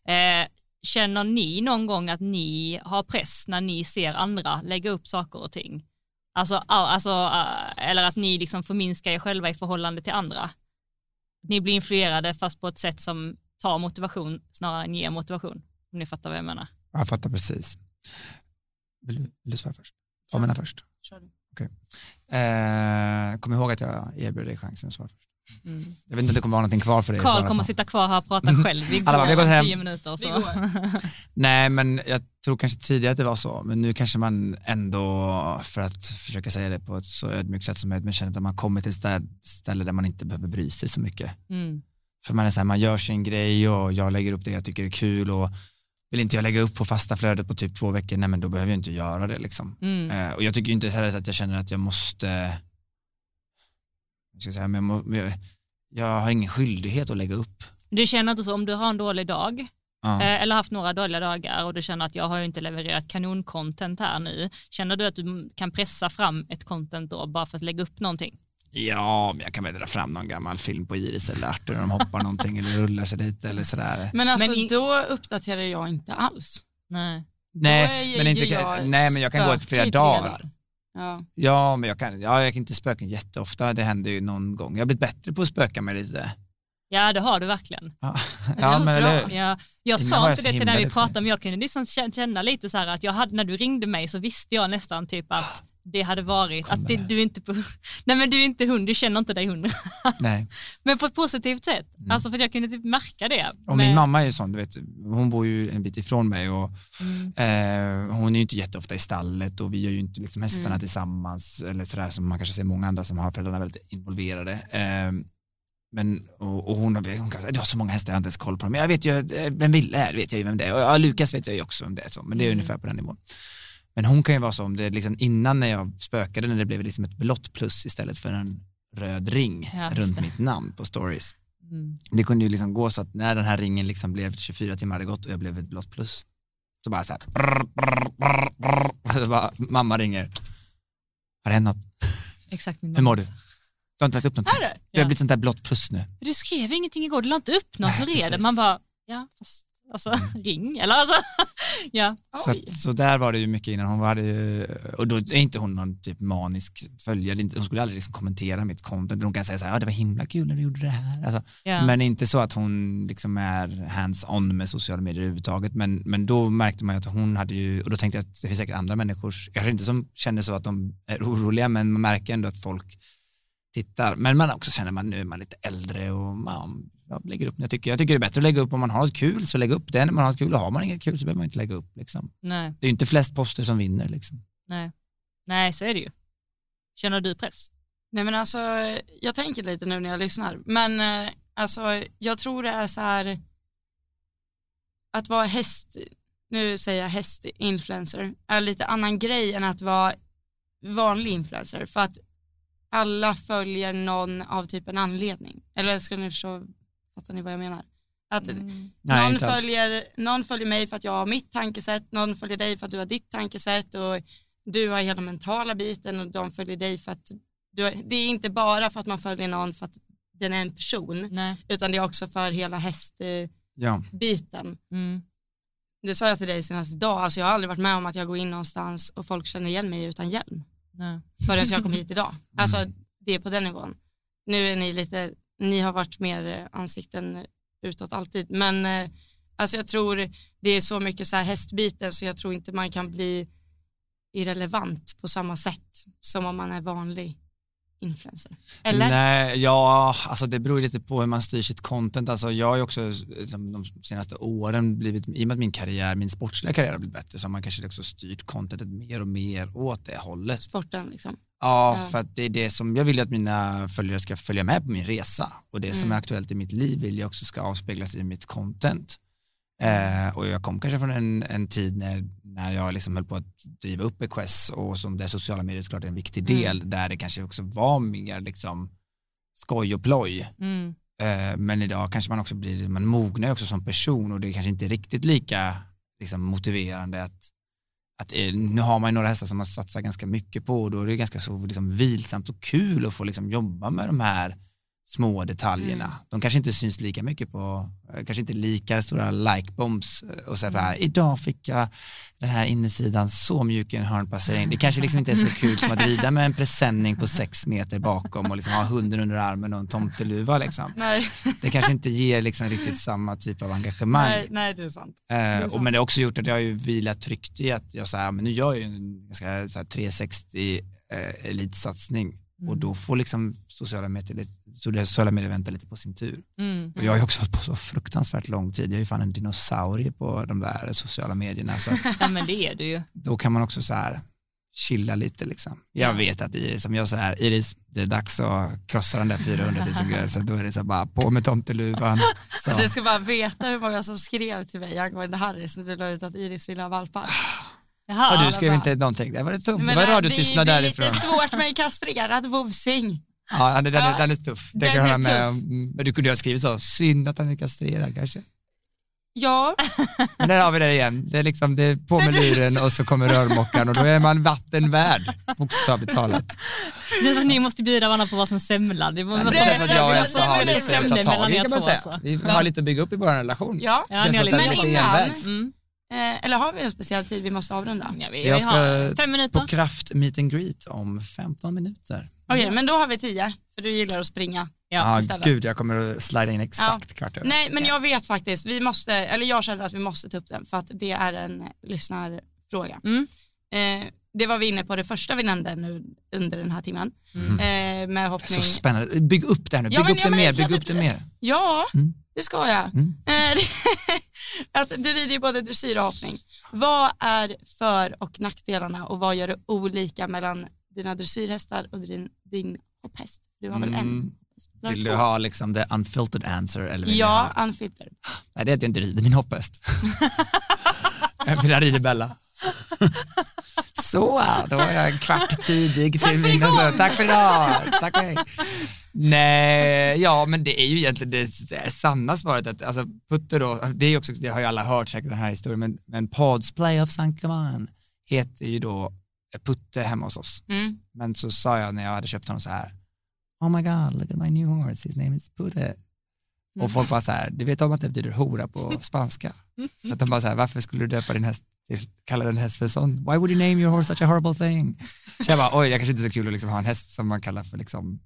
Eh, känner ni någon gång att ni har press när ni ser andra lägga upp saker och ting? Alltså, alltså, eller att ni liksom förminskar er själva i förhållande till andra? Ni blir influerade fast på ett sätt som tar motivation snarare än ger motivation. Om ni fattar vad jag menar. Jag fattar precis. Vill du, vill du svara först? Damerna först. Kör du. Eh, kom ihåg att jag erbjuder dig chansen att svara först. Mm. Jag vet inte om det kommer vara någonting kvar för dig att Karl svara kommer på. sitta kvar här och prata själv. Vi Alla bara, vi gått hem. tio minuter. Vi Så. går. Nej, men jag tror kanske tidigare att det var så, men nu kanske man ändå, för att försöka säga det på ett så ödmjukt sätt som möjligt, men känner att man kommer till ett stä- ställe där man inte behöver bry sig så mycket. Mm. För man är så här, man gör sin grej och jag lägger upp det jag tycker är kul och vill inte jag lägga upp på fasta flödet på typ två veckor, nej men då behöver jag inte göra det liksom. Mm. Eh, och jag tycker inte heller att jag känner att jag måste, jag ska säga, men jag, må, jag, jag har ingen skyldighet att lägga upp. Du känner inte så om du har en dålig dag Ja. eh, eller haft några dåliga dagar och du känner att jag har ju inte levererat kanoncontent här nu. Känner du att du kan pressa fram ett content då bara för att lägga upp någonting? Ja, men jag kan väl dra fram någon gammal film på Iris eller Arthur när de hoppar någonting eller rullar sig lite eller sådär. Men alltså Men då uppdaterar jag inte alls. Nej. Nej, men, inte, jag nej, men jag kan gå flera dagar. Ja. Ja, men jag kan, ja, jag kan inte spöka jätteofta, det händer ju någon gång. Jag har blivit bättre på att spöka med lite. Ja, det har du verkligen. Ja, ja men bra. Ja, jag sa jag inte det till när vi pratade, men jag kunde liksom kä- känna lite så här att jag hade, när du ringde mig så visste jag nästan typ att det hade varit, att det, du är inte på, nej men du är inte hund, du känner inte dig hundra. Nej. Men på ett positivt sätt, alltså för att jag kunde typ märka det. Mm. Och Men- min mamma är ju sån, du vet, hon bor ju en bit ifrån mig och Mm. eh, hon är ju inte jätteofta i stallet och vi gör ju inte liksom hästarna Mm. tillsammans eller sådär som man kanske ser många andra som har föräldrarna väldigt involverade. Eh, men, och, och hon, har, hon kan säga, jag har så många hästar jag har inte ens koll på dem. Men jag vet ju, eh, vem Ville är, vet jag ju vem det är. Och ja, Lukas vet jag ju också vem det är. Så, men det är Mm. ungefär på den nivån. Men hon kan ju vara så om det liksom innan när jag spökade när det blev liksom ett blått plus istället för en röd ring Ja, runt mitt namn på stories. Mm. Det kunde ju liksom gå så att när den här ringen liksom blev 24 timmar hade gått och jag blev ett blått plus. Så bara så här. Brr, brr, brr, så bara, mamma ringer. Har det hänt något? Exakt min Hur mår du? Du har inte lagt upp någonting? Är det? Du har Ja. blivit sånt där blått plus nu. Du skrev ingenting igår, du la inte upp något, hur är det? Man bara, ja fast alltså ring eller alltså, ja. Så, att, så där var det ju mycket innan. Hon hade ju, och då är inte hon någon typ manisk följare. Hon skulle aldrig liksom kommentera mitt content. Hon kan säga så här, ja det var himla kul när du gjorde det här. Alltså, ja. Men inte så att hon liksom är hands-on med sociala medier överhuvudtaget. Men, men då märkte man ju att hon hade ju, och då tänkte jag att det finns säkert andra människor, kanske inte som känner så att de är oroliga, men man märker ändå att folk tittar. Men man också känner man nu är man lite äldre och man ja, lägger upp när jag tycker. Jag tycker det är bättre att lägga upp om man har ett kul, så lägg upp det. När man har ett kul och har man inget kul så behöver man inte lägga upp. Liksom. Nej, Det är ju inte flest poster som vinner. Liksom. nej. Nej, så är det ju. Känner du press? Nej men alltså, jag tänker lite nu när jag lyssnar, men eh, alltså jag tror det är så här att vara häst, nu säger jag hästinfluencer, är lite annan grej än att vara vanlig influencer för att alla följer någon av typ en anledning. Eller ska ni förstå, fattar ni vad jag menar? Att Mm. Nej, någon, alls. följer, någon följer mig för att jag har mitt tankesätt, någon följer dig för att du har ditt tankesätt och du har hela mentala biten och de följer dig för att du har, det är inte bara för att man följer någon för att den är en person Nej. utan det är också för hela hästbiten. Ja. Mm. det sa jag till dig senast idag, alltså jag har aldrig varit med om att jag går in någonstans och folk känner igen mig utan hjälm Nej. förrän jag kom hit idag. Alltså det är på den nivån. Nu är ni lite, ni har varit mer eh, ansikten utåt alltid, men eh, alltså jag tror det är så mycket så här hästbiten så jag tror inte man kan bli irrelevant på samma sätt som om man är vanlig influencer. Eller? Nej, ja, alltså det beror lite på hur man styr sitt content. Alltså jag har ju också liksom, de senaste åren blivit, i och med att min karriär, min sportsliga karriär har blivit bättre, så har man kanske också styrt contentet mer och mer åt det hållet. Sporten liksom. Ja, Ja. för att det är det som jag vill att mina följare ska följa med på min resa och det som Mm. är aktuellt i mitt liv vill jag också ska avspeglas i mitt content. Eh, och jag kom kanske från en, en tid när, när jag liksom höll på att driva upp Equest och som där sociala medier såklart är en viktig Mm. del där det kanske också var mer liksom skoj och ploj. Mm. Eh, men idag kanske man också blir, man mognar också som person och det är kanske inte riktigt lika liksom, motiverande att, att eh, nu har man ju några hästar som man satsar ganska mycket på och då är det ganska så liksom, vilsamt och kul att få liksom, jobba med de här små detaljerna. Mm. De kanske inte syns lika mycket på, eh, kanske inte lika stora like-bombs eh, och så Mm. här, idag fick jag den här insidan så mjuk i en hörnpassering. Det kanske liksom inte är så kul som att rida med en presenning på sex meter bakom och liksom ha hunden under armen och en tomteluva liksom Nej, det kanske inte ger liksom riktigt samma typ av engagemang. nej, nej det är sant. Eh, är och, sant. men det har också gjort att jag har ju vilat tryggt i att jag så här, men nu gör jag ju en ganska så här, 360 eh, elitsatsning och då får liksom sociala medier, det sociala medier vänta lite på sin tur. Mm. Och jag har ju också hållit på så fruktansvärt lång tid, jag är ju fan en dinosaurie på de där sociala medierna så att Ja men det är du ju. då kan man också så här chilla lite liksom. Jag Ja. vet att Iris, som jag så här, Iris, det är dags att krossa den där 400 000 gränsen, då är det så bara på med tomteluvan. Så. Du ska bara veta hur många som skrev till mig angående Harris när du la ut att Iris ville ha valpar. Jaha, Ja, du skrev bara- inte någonting, det var det tomt, det var det radiotystnad därifrån. lite svårt med en kastrerad vovsing. Ja, den, den, Ja, är, den är tuff, det den kan är med tuff. Mm, Men du kunde ju ha skrivit så, synd att han är kastrerad kanske. Ja, Men där har vi det igen, det är liksom, det är på med luren och så kommer rörmokaren och då är man vatten värd, bokstavligt talat. Det känns som att ni måste bjuda varandra på varsin semla. Det, Det det- känns som att jag och det- Elsa har det- lite det- att ta det- tag i kan man säga. alltså. Vi har lite att bygga upp i vår relation. ja. Ja, Känns ni har lite det Men innan-. Mm. Eh, eller har vi en speciell tid vi måste avrunda? Ja, vi, Jag vi ska har fem minuter. På kraft meet and greet om 15 minuter. Okej, men då har vi tio, för du gillar att springa. Ja, stället. gud jag kommer att slida in exakt kvart över. Nej, men jag vet faktiskt, vi måste, eller jag känner att vi måste ta upp den för att det är en lyssnarfråga. Mm. Eh, det var vi inne på det första vi nämnde nu under den här timmen. Mm. Eh, med hoppning. Så spännande, bygg upp det här nu, Ja, bygg men- upp ja, det mer, bygg upp det mer. Ja, Mm. det ska jag. Mm. Eh, att du rider ju både dressyr och hoppning. Vad är för och nackdelarna och vad gör du olika mellan dina dressyrhästar och din, din hopphäst? Du har väl en Mm. Du har Vill två. du ha liksom the unfiltered answer eller vill Ja, ha... unfiltered. Nej det är att jag inte rider min hopphäst. jag rider Bella. Så, då var jag en kvart tidig till min nästa. Tack för idag. Tack hej. Nej, ja men det är ju egentligen det sanna svaret att alltså Putte då, det är också, det har ju alla hört säkert den här historien, men, men Pods Playoff Sankt Johan heter ju då Putte hemma hos oss. Mm. Men så sa jag när jag hade köpt honom så här, oh my god, look at my new horse, his name is Putte. Mm. Och folk bara så här, du vet om att det betyder hora på spanska? Så att de bara så här, varför skulle du döpa din häst till, kalla den häst för sån? Why would you name your horse such a horrible thing? Så jag bara, oj, jag kanske inte är så kul att liksom ha en häst som man kallar för liksom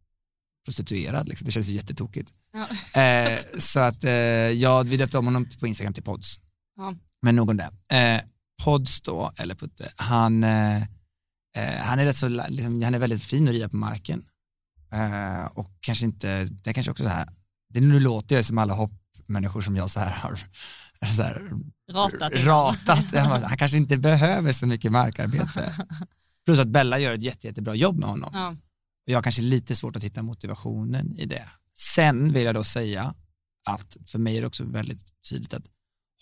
prostituerad, liksom. det känns ju jättetokigt. Ja. Eh, så att, eh, ja, vi döpte om honom på Instagram till Pods. Ja. Men nog om det. Eh, Pods då, eller Putte, han, eh, han är rätt så, liksom, han är väldigt fin att rida på marken. Eh, och kanske inte, det är kanske också så här, det nu låter jag som alla hoppmänniskor som jag så här har så här, Ratat. ratat. Han kanske inte behöver så mycket markarbete. Plus att Bella gör ett jätte, jättebra jobb med honom. Ja. Och jag har kanske lite svårt att hitta motivationen i det. Sen vill jag då säga att för mig är det också väldigt tydligt att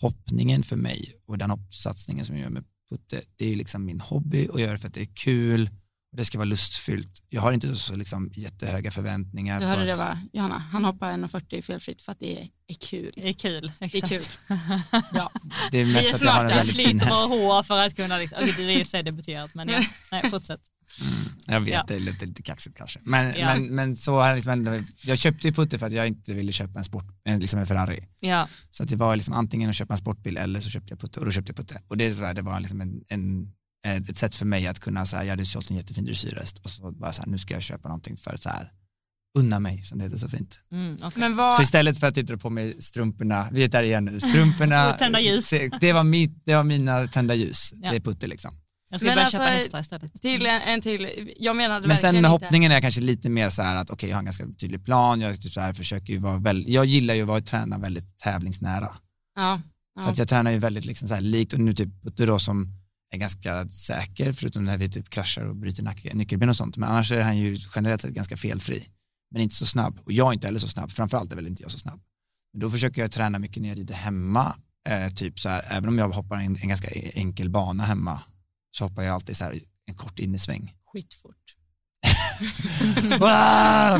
hoppningen för mig och den hoppsatsningen som jag gör med Putte, det är liksom min hobby och jag gör det för att det är kul och det ska vara lustfyllt. Jag har inte så liksom jättehöga förväntningar. Du hörde det att- va, Johanna? Han hoppar 1,40 felfritt för att det är, är kul. Det är kul. Det är Exakt. kul. Ja. Det är mest är att jag har en väldigt fin sliter häst. bara hår för att kunna, liksom, okej, det är i och för sig debuterat men ja, nej fortsätt. Jag vet, Ja. det låter lite kaxigt kanske. Men, Ja. men, men så jag liksom jag köpte ju Putte för att jag inte ville köpa en sport, en, liksom en Ferrari. Ja, Så att det var liksom antingen att köpa en sportbil eller så köpte jag Putte och då köpte jag Putte. Och det, är sådär, det var liksom en, en, ett sätt för mig att kunna, så här, jag hade sålt en jättefin dressyrhäst och så bara så här, nu ska jag köpa någonting för så här, unna mig som det heter så fint. mm. Men vad, Så istället för att typ dra på mig strumporna, vi är där igen nu, strumporna, tända ljus. Det, det, var mitt, det var mina tända ljus, Ja. det är Putte liksom. Jag ska Men börja alltså, köpa hästar istället. till en, en till, jag menade Men sen med inte- hoppningen är jag kanske lite mer så här att okej jag har en ganska tydlig plan, jag typ så här försöker ju vara väldigt, jag gillar ju att vara träna väldigt tävlingsnära. Ja, Så ja. att jag tränar ju väldigt liksom så här likt och nu typ Putte då som är ganska säker förutom när vi typ kraschar och bryter nack- nyckelben och sånt. Men annars är han ju generellt sett ganska felfri. Men inte så snabb. Och jag är inte heller så snabb. Framförallt är väl inte jag så snabb. Men då försöker jag träna mycket när jag rider hemma. Eh, typ så här, även om jag hoppar en, en ganska enkel bana hemma så hoppar jag alltid så här en kort innesväng. skitfort.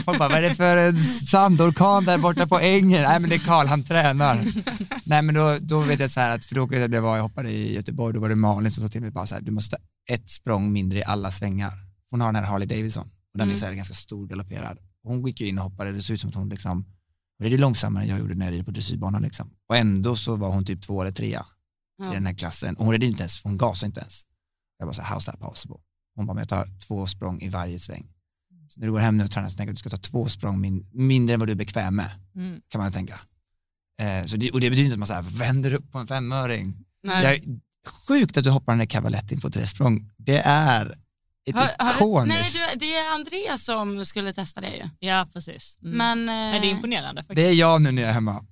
Folk bara, vad är det för en sandorkan där borta på ängen? Nej men det är Karl, han tränar. Nej men då, då vet jag så här att, för då det var, jag hoppade i Göteborg, då var det Malin som sa till mig bara så här, du måste ta ett språng mindre i alla svängar. Hon har den här Harley Davidson och den är Mm. så här ganska stor galopperad. Hon gick ju in och hoppade, det såg ut som att hon liksom, det är långsammare än jag gjorde när jag red på dressyrbanan liksom. Och ändå så var hon typ två eller trea Ja. i den här klassen. Och hon red inte ens, hon gasade inte ens. Jag bara så här, how's that possible? Hon bara, men jag tar två språng i varje sväng. Så när du går hem nu och tränar så tänker jag att du ska ta två språng min, mindre än vad du är bekväm med, Mm. kan man tänka. Eh, så det, och det betyder inte att man så här vänder upp på en femöring. Nej. Jag, sjukt att du hoppar den där cavalettin på tre språng. Det är ett Har- har du-. Nej, du, det är Andreas som skulle testa det ju. Ja, precis. Mm. Men, Nej, det är eh, imponerande faktiskt. Det är jag nu när jag är hemma.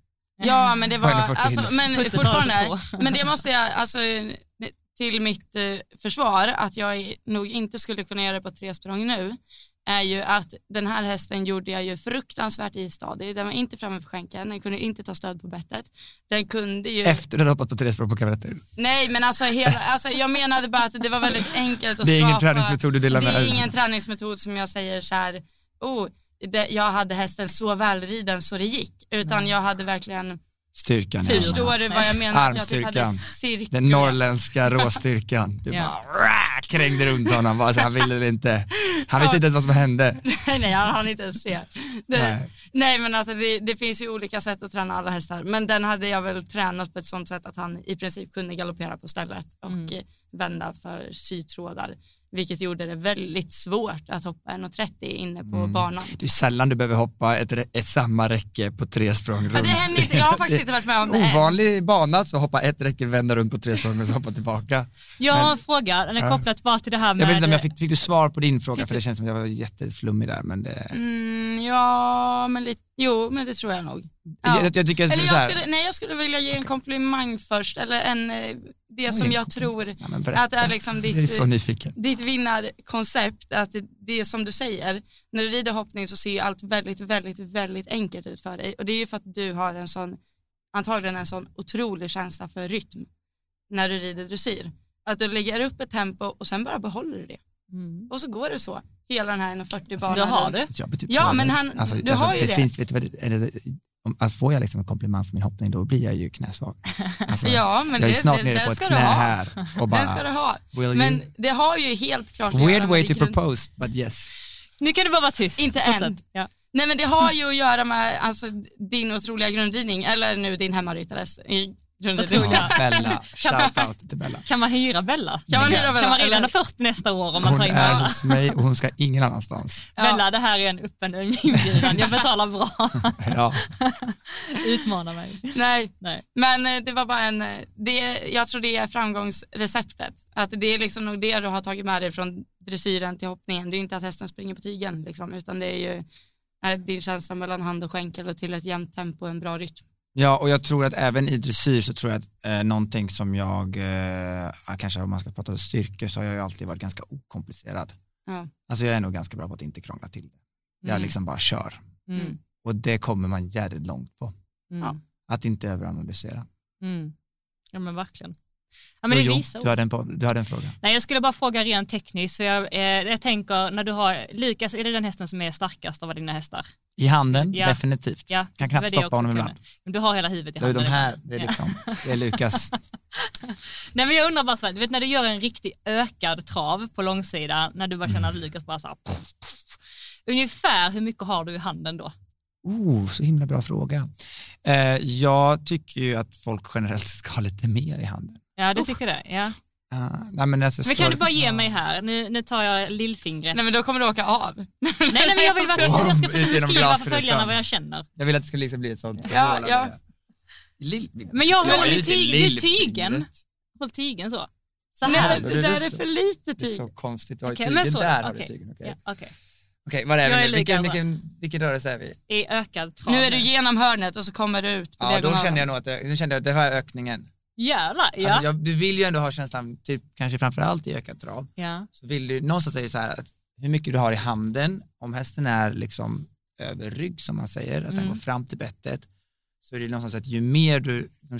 Ja men det var, 140 alltså, men fortfarande, men det måste jag, alltså till mitt eh, försvar, att jag nog inte skulle kunna göra det på tre språng nu, är ju att den här hästen gjorde jag ju fruktansvärt istadig, den var inte framme för skänken, den kunde inte ta stöd på bettet, den kunde ju, Efter har hoppat på tre språng på cavalettin. nej men alltså, hela, alltså jag menade bara att det var väldigt enkelt att Det är ingen skapa, träningsmetod du delar det med är dig. ingen träningsmetod som jag säger så här, oh, det, jag hade hästen så välriden så det gick, utan jag hade verkligen Styrkan. Tur. Förstår du vad jag menar? Typ Armstyrkan. cirkel. Den norrländska råstyrkan. Du Ja. bara rah, krängde runt honom, bara, så han ville inte. Han visste inte ens vad som hände. nej, nej, han hann inte ens se. Det, nej. Nej. men alltså det, det finns ju olika sätt att träna alla hästar. Men den hade jag väl tränat på ett sånt sätt att han i princip kunde galoppera på stället och Mm. vända för sytrådar. Vilket gjorde det väldigt svårt att hoppa 1,30 inne på Mm. banan. Det är sällan du behöver hoppa ett, ett samma räcke på tre språng runt. Ja, det händer inte, jag har faktiskt inte varit med om Det Ovanlig bana så hoppa ett räcke, vända runt på tre språng och så hoppa tillbaka. Jag har en fråga, den är Ja. bara till det här med... Jag vet inte om jag fick, fick du svar på din fråga för det känns som att jag var jätteflummig där men det, Mm, ja, men lite, jo, men det tror jag nog. Ja. jag, jag tycker Eller jag skulle, nej, jag skulle vilja ge en komplimang först, eller en, eh, det som jag tror ja, att är liksom ditt, är så nyfiken. ditt vinnarkoncept, att det, det är som du säger, när du rider hoppning så ser ju allt väldigt, väldigt, väldigt enkelt ut för dig och det är ju för att du har en sån, antagligen en sån otrolig känsla för rytm när du rider dressyr. Att du lägger upp ett tempo och sen bara behåller du det. Mm. Och så går det så, hela den här 140 banan du har det? Typ Ja, men han- du har ju det. Finns, vet du vad det, är det, om, att får jag liksom en komplimang för min hoppning då blir jag ju knäsvag. Alltså, Ja, men jag är det, snart det, nere på ett ska knä här och Den ska du bara, ha. Men you? det har ju helt klart Weird way to propose, but yes. Nu kan du bara vara tyst. Inte än. Ja. Nej men det har ju att göra med alltså, din otroliga grundridning, eller nu din hemmaryttares Ja, Bella, shout out till Bella. Kan man hyra Bella? Kan man hyra Bella? Kan man rida Eller- 40 nästa år om man Hon tar in är Bella? hos mig och hon ska ingen annanstans. Ja. Bella, det här är en öppen inbjudan. Jag betalar bra. Ja. Utmana mig. Nej, Nej. men eh, det var bara en, eh, det, jag tror det är framgångsreceptet. Att det är liksom nog det du har tagit med dig från dressyren till hoppningen. Det är inte att hästen springer på tygen liksom, utan det är ju eh, din känsla mellan hand och skänkel och till ett jämnt tempo och en bra rytm. Ja, och jag tror att även i dressyr så tror jag att eh, någonting som jag, eh, kanske om man ska prata styrkor så har jag ju alltid varit ganska okomplicerad. Ja. Alltså jag är nog ganska bra på att inte krångla till det. Jag Mm. liksom bara kör. Mm. Och det kommer man jävligt långt på. Mm. Ja. Att inte överanalysera. Mm. Ja men verkligen. Ja, men det Jo, visar du, hade en, du hade en fråga. Nej, jag skulle bara fråga rent tekniskt, för jag, eh, jag tänker när du har, Lukas, är det den hästen som är starkast av dina hästar? I handen, Ja. definitivt. Ja, Kan knappt stoppa honom ibland. Du har hela huvudet i Det är handen. de här, det är liksom, det är Lukas. Nej men jag undrar bara så här, du vet när du gör en riktig ökad trav på långsida, när du bara känner att Lukas bara så här, puff, puff. Ungefär hur mycket har du i handen då? Oh, så himla bra fråga. Eh, jag tycker ju att folk generellt ska ha lite mer i handen. Ja du tycker det? Ja. Uh, nej, men, alltså, men kan du bara ge mig här, nu, nu tar jag lillfingret. Nej men då kommer du åka av. nej, nej men jag vill verkligen jag ska försöka beskriva för följarna vad jag känner. Jag vill att det ska liksom bli ett sånt. Ja, ja. Lill... Men jag Ja, håller ju lite tyg, det är tygen. Håll tygen så. Så Nej, här. Ja, det det är där är för lite Det är tyg. så konstigt, du har Okej, tygen men så- där. Har du tygen. Okej, Ja, okej. Okej, vad är är vi nu? Vilken, vilken, vilken rörelse är vi? I ökad trav. Nu är du genom hörnet och så kommer du ut på Ja, då kände jag nog att nu kände jag att det var ökningen. Jävlar, ja. Alltså, jag, du vill ju ändå ha känslan, typ, kanske framförallt i ökad trav, ja. så vill du någonstans säga så här att hur mycket du har i handen, om hästen är liksom över rygg som man säger, att den Mm. går fram till bettet, så är det någonstans att ju mer du, liksom,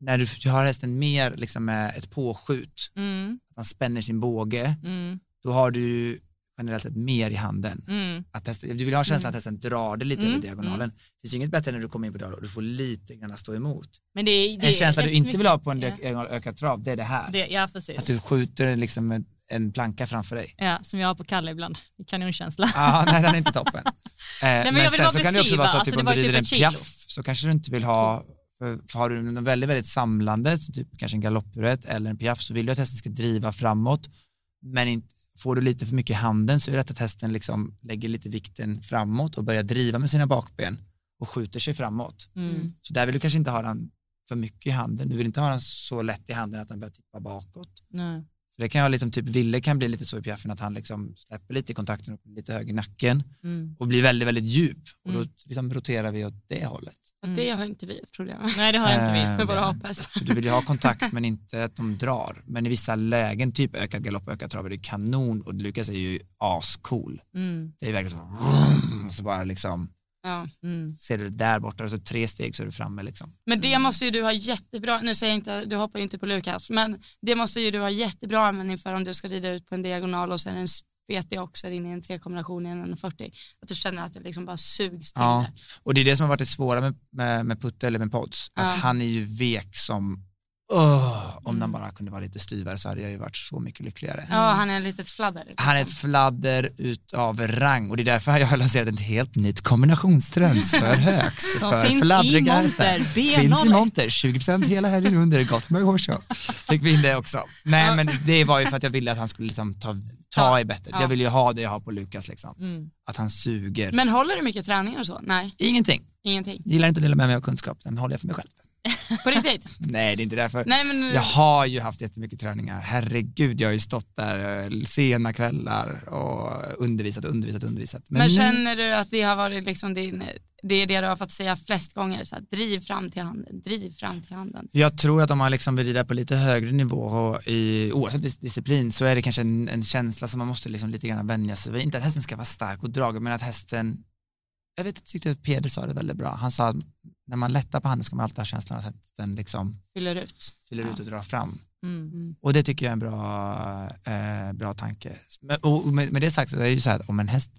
när du, du har hästen mer liksom ett påskjut, Mm, att han spänner sin båge, mm, då har du generellt sett mer i handen. mm. Att hästen, du vill ha känslan Mm. att hästen drar det lite Mm, över diagonalen. Det finns ju inget bättre när du kommer in på diagonalen och du får lite grann stå emot. Men det, är- det En känsla du inte vill ha på en ja. diagonal ökad trav, det är det här. Det, ja, precis. Att du skjuter liksom en, en planka framför dig. Ja, som jag har på Kalle ibland. Kanonkänsla. Ja, nej den är inte toppen. Eh, men men jag vill sen bara så kan det också vara så att typ, alltså, om det var du rider typ en piaff så kanske du inte vill ha, för, har du någon väldigt, väldigt samlande, typ kanske en galoppurett eller en piaff så vill du att hästen ska driva framåt. Men inte, får du lite för mycket i handen så är det att hästen liksom lägger lite vikten framåt och börjar driva med sina bakben och skjuter sig framåt. Mm. Så där vill du kanske inte ha den för mycket i handen. Du vill inte ha den så lätt i handen att den börjar tippa bakåt. Nej. Det kan jag liksom, typ Ville kan bli lite så i piaffen att han liksom släpper lite i kontakten och blir lite hög i nacken Mm. och blir väldigt, väldigt djup och då Mm. liksom roterar vi åt det hållet. Att Det har inte vi ett problem med. Nej, det har inte vi. Med våra aphästar. Så du vill ju ha kontakt men inte att de drar. Men i vissa lägen, typ ökad galopp, ökad trav, är det kanon och Lukas är ju ascool. Mm. Det är verkligen så, och så bara liksom, Ja. Mm. ser du det där borta så tre steg så är du framme liksom. Men det Mm. måste ju du ha jättebra, nu säger jag inte, du hoppar ju inte på Lukas, men det måste ju du ha jättebra användning för om du ska rida ut på en diagonal och sen en svetig också in i en trekombination i en 40. Att du känner att det liksom bara sugs till Ja. det. Och det är det som har varit det svåra med, med, med Putte eller med Pods. Att Ja. han är ju vek som, öh, om Mm. den bara kunde vara lite styvare så hade jag ju varit så mycket lyckligare. Ja, han är ett litet fladder. liksom. Han är ett fladder utav rang och det är därför jag har lanserat ett helt nytt kombinationstrends för högs, för finns i fladdriga monter, hästar. B01. Finns i monter, 20% hela helgen under Gothenburg Horse. Fick vi in det också. Nej Ja. men det var ju för att jag ville att han skulle liksom ta, ta i bettet. Ja. Jag vill ju ha det jag har på Lukas liksom. Mm. Att han suger. Men håller du mycket träningar och så? Nej, Ingenting. ingenting. Gillar inte att dela med mig av kunskap, den håller jag för mig själv. På riktigt? Nej det är inte därför. Nej men Jag har ju haft jättemycket träningar. Herregud, jag har ju stått där eh, sena kvällar och undervisat, undervisat, undervisat. Men, nu- känner du att det har varit liksom din, det är det du har fått säga flest gånger, så här, driv fram till handen, driv fram till handen. Jag tror att om man liksom vill på lite högre nivå och i, oavsett dis- disciplin så är det kanske en, en känsla som man måste liksom lite grann vänja sig vid. Inte att hästen ska vara stark och dragen men att hästen, jag vet jag tyckte att Peder sa det väldigt bra. Han sa att när man lättar på handen ska man alltid ha känslan att hästen liksom Fyller ut. fyller Ja. ut och drar fram. Mm. Mm. Och det tycker jag är en bra, eh, bra tanke. Men, och med, med det sagt så är det ju så här att om en häst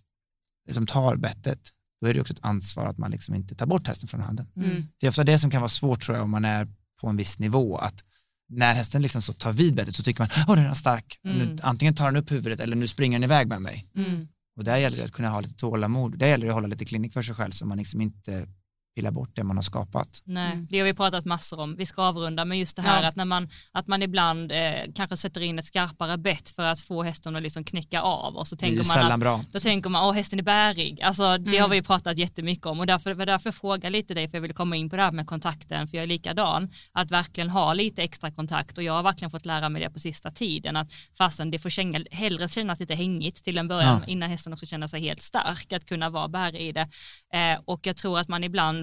liksom tar bettet då är det också ett ansvar att man liksom inte tar bort hästen från handen. Mm. Det är ofta det som kan vara svårt tror jag om man är på en viss nivå att när hästen liksom så tar vid bettet så tycker man åh den är stark, Mm. nu, antingen tar den upp huvudet eller nu springer den iväg med mig. Mm. Och där gäller det att kunna ha lite tålamod, där gäller det att hålla lite klinik för sig själv så man liksom inte pillar bort det man har skapat. Nej, Mm. det har vi pratat massor om. Vi ska avrunda, men just det här Ja. att, när man, att man ibland eh, kanske sätter in ett skarpare bett för att få hästen att liksom knäcka av och så tänker man att bra. då tänker man att hästen är bärig. Alltså, det Mm. har vi pratat jättemycket om och därför det var därför jag frågade lite dig för jag ville komma in på det här med kontakten för jag är likadan. Att verkligen ha lite extra kontakt och jag har verkligen fått lära mig det på sista tiden att fastän det får känga, hellre kännas lite hängigt till en början Ja. innan hästen också känner sig helt stark att kunna vara bärig i det. Eh, och jag tror att man ibland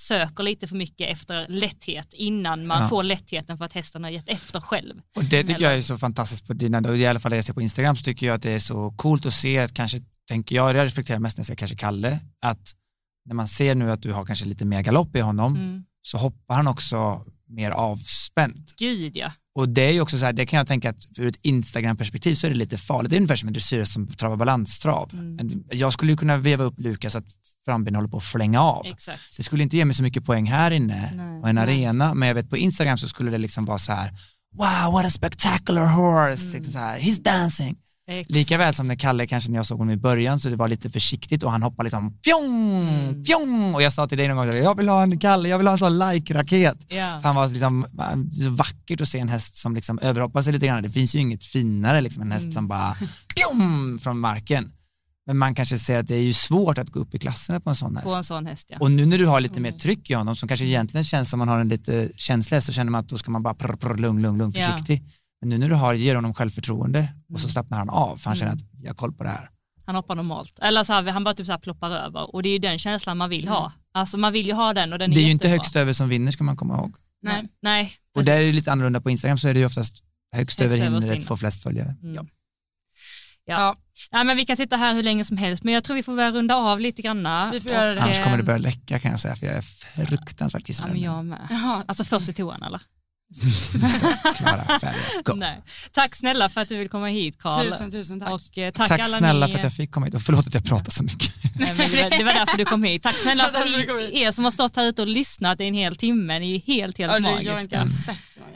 söker lite för mycket efter lätthet innan man Ja. får lättheten för att hästen har gett efter själv. Och det tycker Eller- jag är så fantastiskt på dina, i alla fall det jag ser på Instagram så tycker jag att det är så coolt att se, att kanske tänker jag, jag reflekterar mest när jag ser kanske Kalle, att när man ser nu att du har kanske lite mer galopp i honom Mm. så hoppar han också mer avspänt. Gud ja. Och det är ju också så här, det kan jag tänka att ur ett Instagram-perspektiv så är det lite farligt. Det är ungefär som en dressyr som travar balanstrav. Mm. Jag skulle ju kunna veva upp Lukas att frambenen håller på att flänga av. Exakt. Det skulle inte ge mig så mycket poäng här inne Nej. och en arena, men jag vet på Instagram så skulle det liksom vara så här, wow what a spectacular horse, liksom så här, he's dancing. Exakt. Lika väl som när Kalle, kanske när jag såg honom i början, så det var lite försiktigt och han hoppade liksom fjong, Mm. fjong. Och jag sa till dig någon gång, jag vill ha en Kalle, jag vill ha en sån like-raket. För Han var liksom, så vackert att se en häst som liksom överhoppar sig lite grann. Det finns ju inget finare, liksom, en häst Mm. som bara fjong, från marken. Men man kanske ser att det är ju svårt att gå upp i klasserna på en sån häst. På en sån häst ja. Och nu när du har lite mer tryck i honom som kanske egentligen känns som man har en lite känslig häst så känner man att då ska man bara prr, prr, lugn, lugn, lugn, Ja. försiktig. Men nu när du har, ger honom självförtroende och så slappnar han av för han känner Mm. att jag har koll på det här. Han hoppar normalt. Eller så här, han bara typ så här ploppar över och det är ju den känslan man vill ha. Mm. Alltså man vill ju ha den och den är Det är ju inte högst över som vinner ska man komma ihåg. Nej. Nej, Och det är precis. lite annorlunda på Instagram så är det ju oftast högst, Högst över hindret får flest följare. Mm. Ja. Ja. Nej, men vi kan sitta här hur länge som helst men jag tror vi får väl runda av lite granna. Vi får göra det. Annars kommer det börja läcka kan jag säga för jag är fruktansvärt Ja, kissnödig. men jag med. Alltså först i toan eller? Nej. Tack snälla för att du vill komma hit Karl. Tusen, tusen tack. Och eh, tack, Tack alla snälla ni, för att jag fick komma hit och förlåt att jag pratar så mycket. Nej, men det, var, det var därför du kom hit. Tack snälla Det för er som har stått här ute och lyssnat i en hel timme. Ni är helt, helt Ja, det- jag har magiska.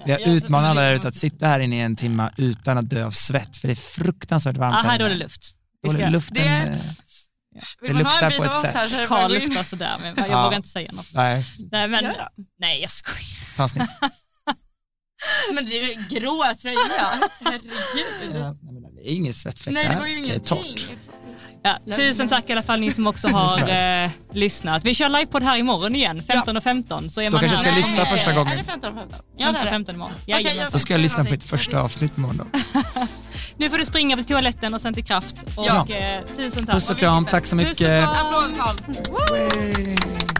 Jag sett utmanar alla där många ute att sitta här inne i en timme utan att dö av svett för det är fruktansvärt varmt Ah, här är inne. dålig luft. Vi Dålig- ska- Luften, Det- eh, Vill det luktar på ett sätt. är det Karl luktar sådär men jag Ja. vågar inte säga något. nej, Nej, men, då. nej jag skojar. ta en sniff. Men det är ju grå tröja. Herregud. Ja, men Det är inget svettfläck Nej det var ju Det är torrt. Ja, tusen tack i alla fall ni som också har eh, lyssnat. Vi kör livepodd här imorgon igen, 15 och 15. Så är Då man kanske här jag ska lyssna första Är gången. det 15 15? Ja 15, det är det. 15 imorgon. Jajamän. jag- Så ska jag lyssna på mitt första avsnitt imorgon då. Nu får du springa till toaletten och sen till kraft. Och Ja. eh, tusen tack. Puss och kram, tack så Puss och mycket. kram. Applåd.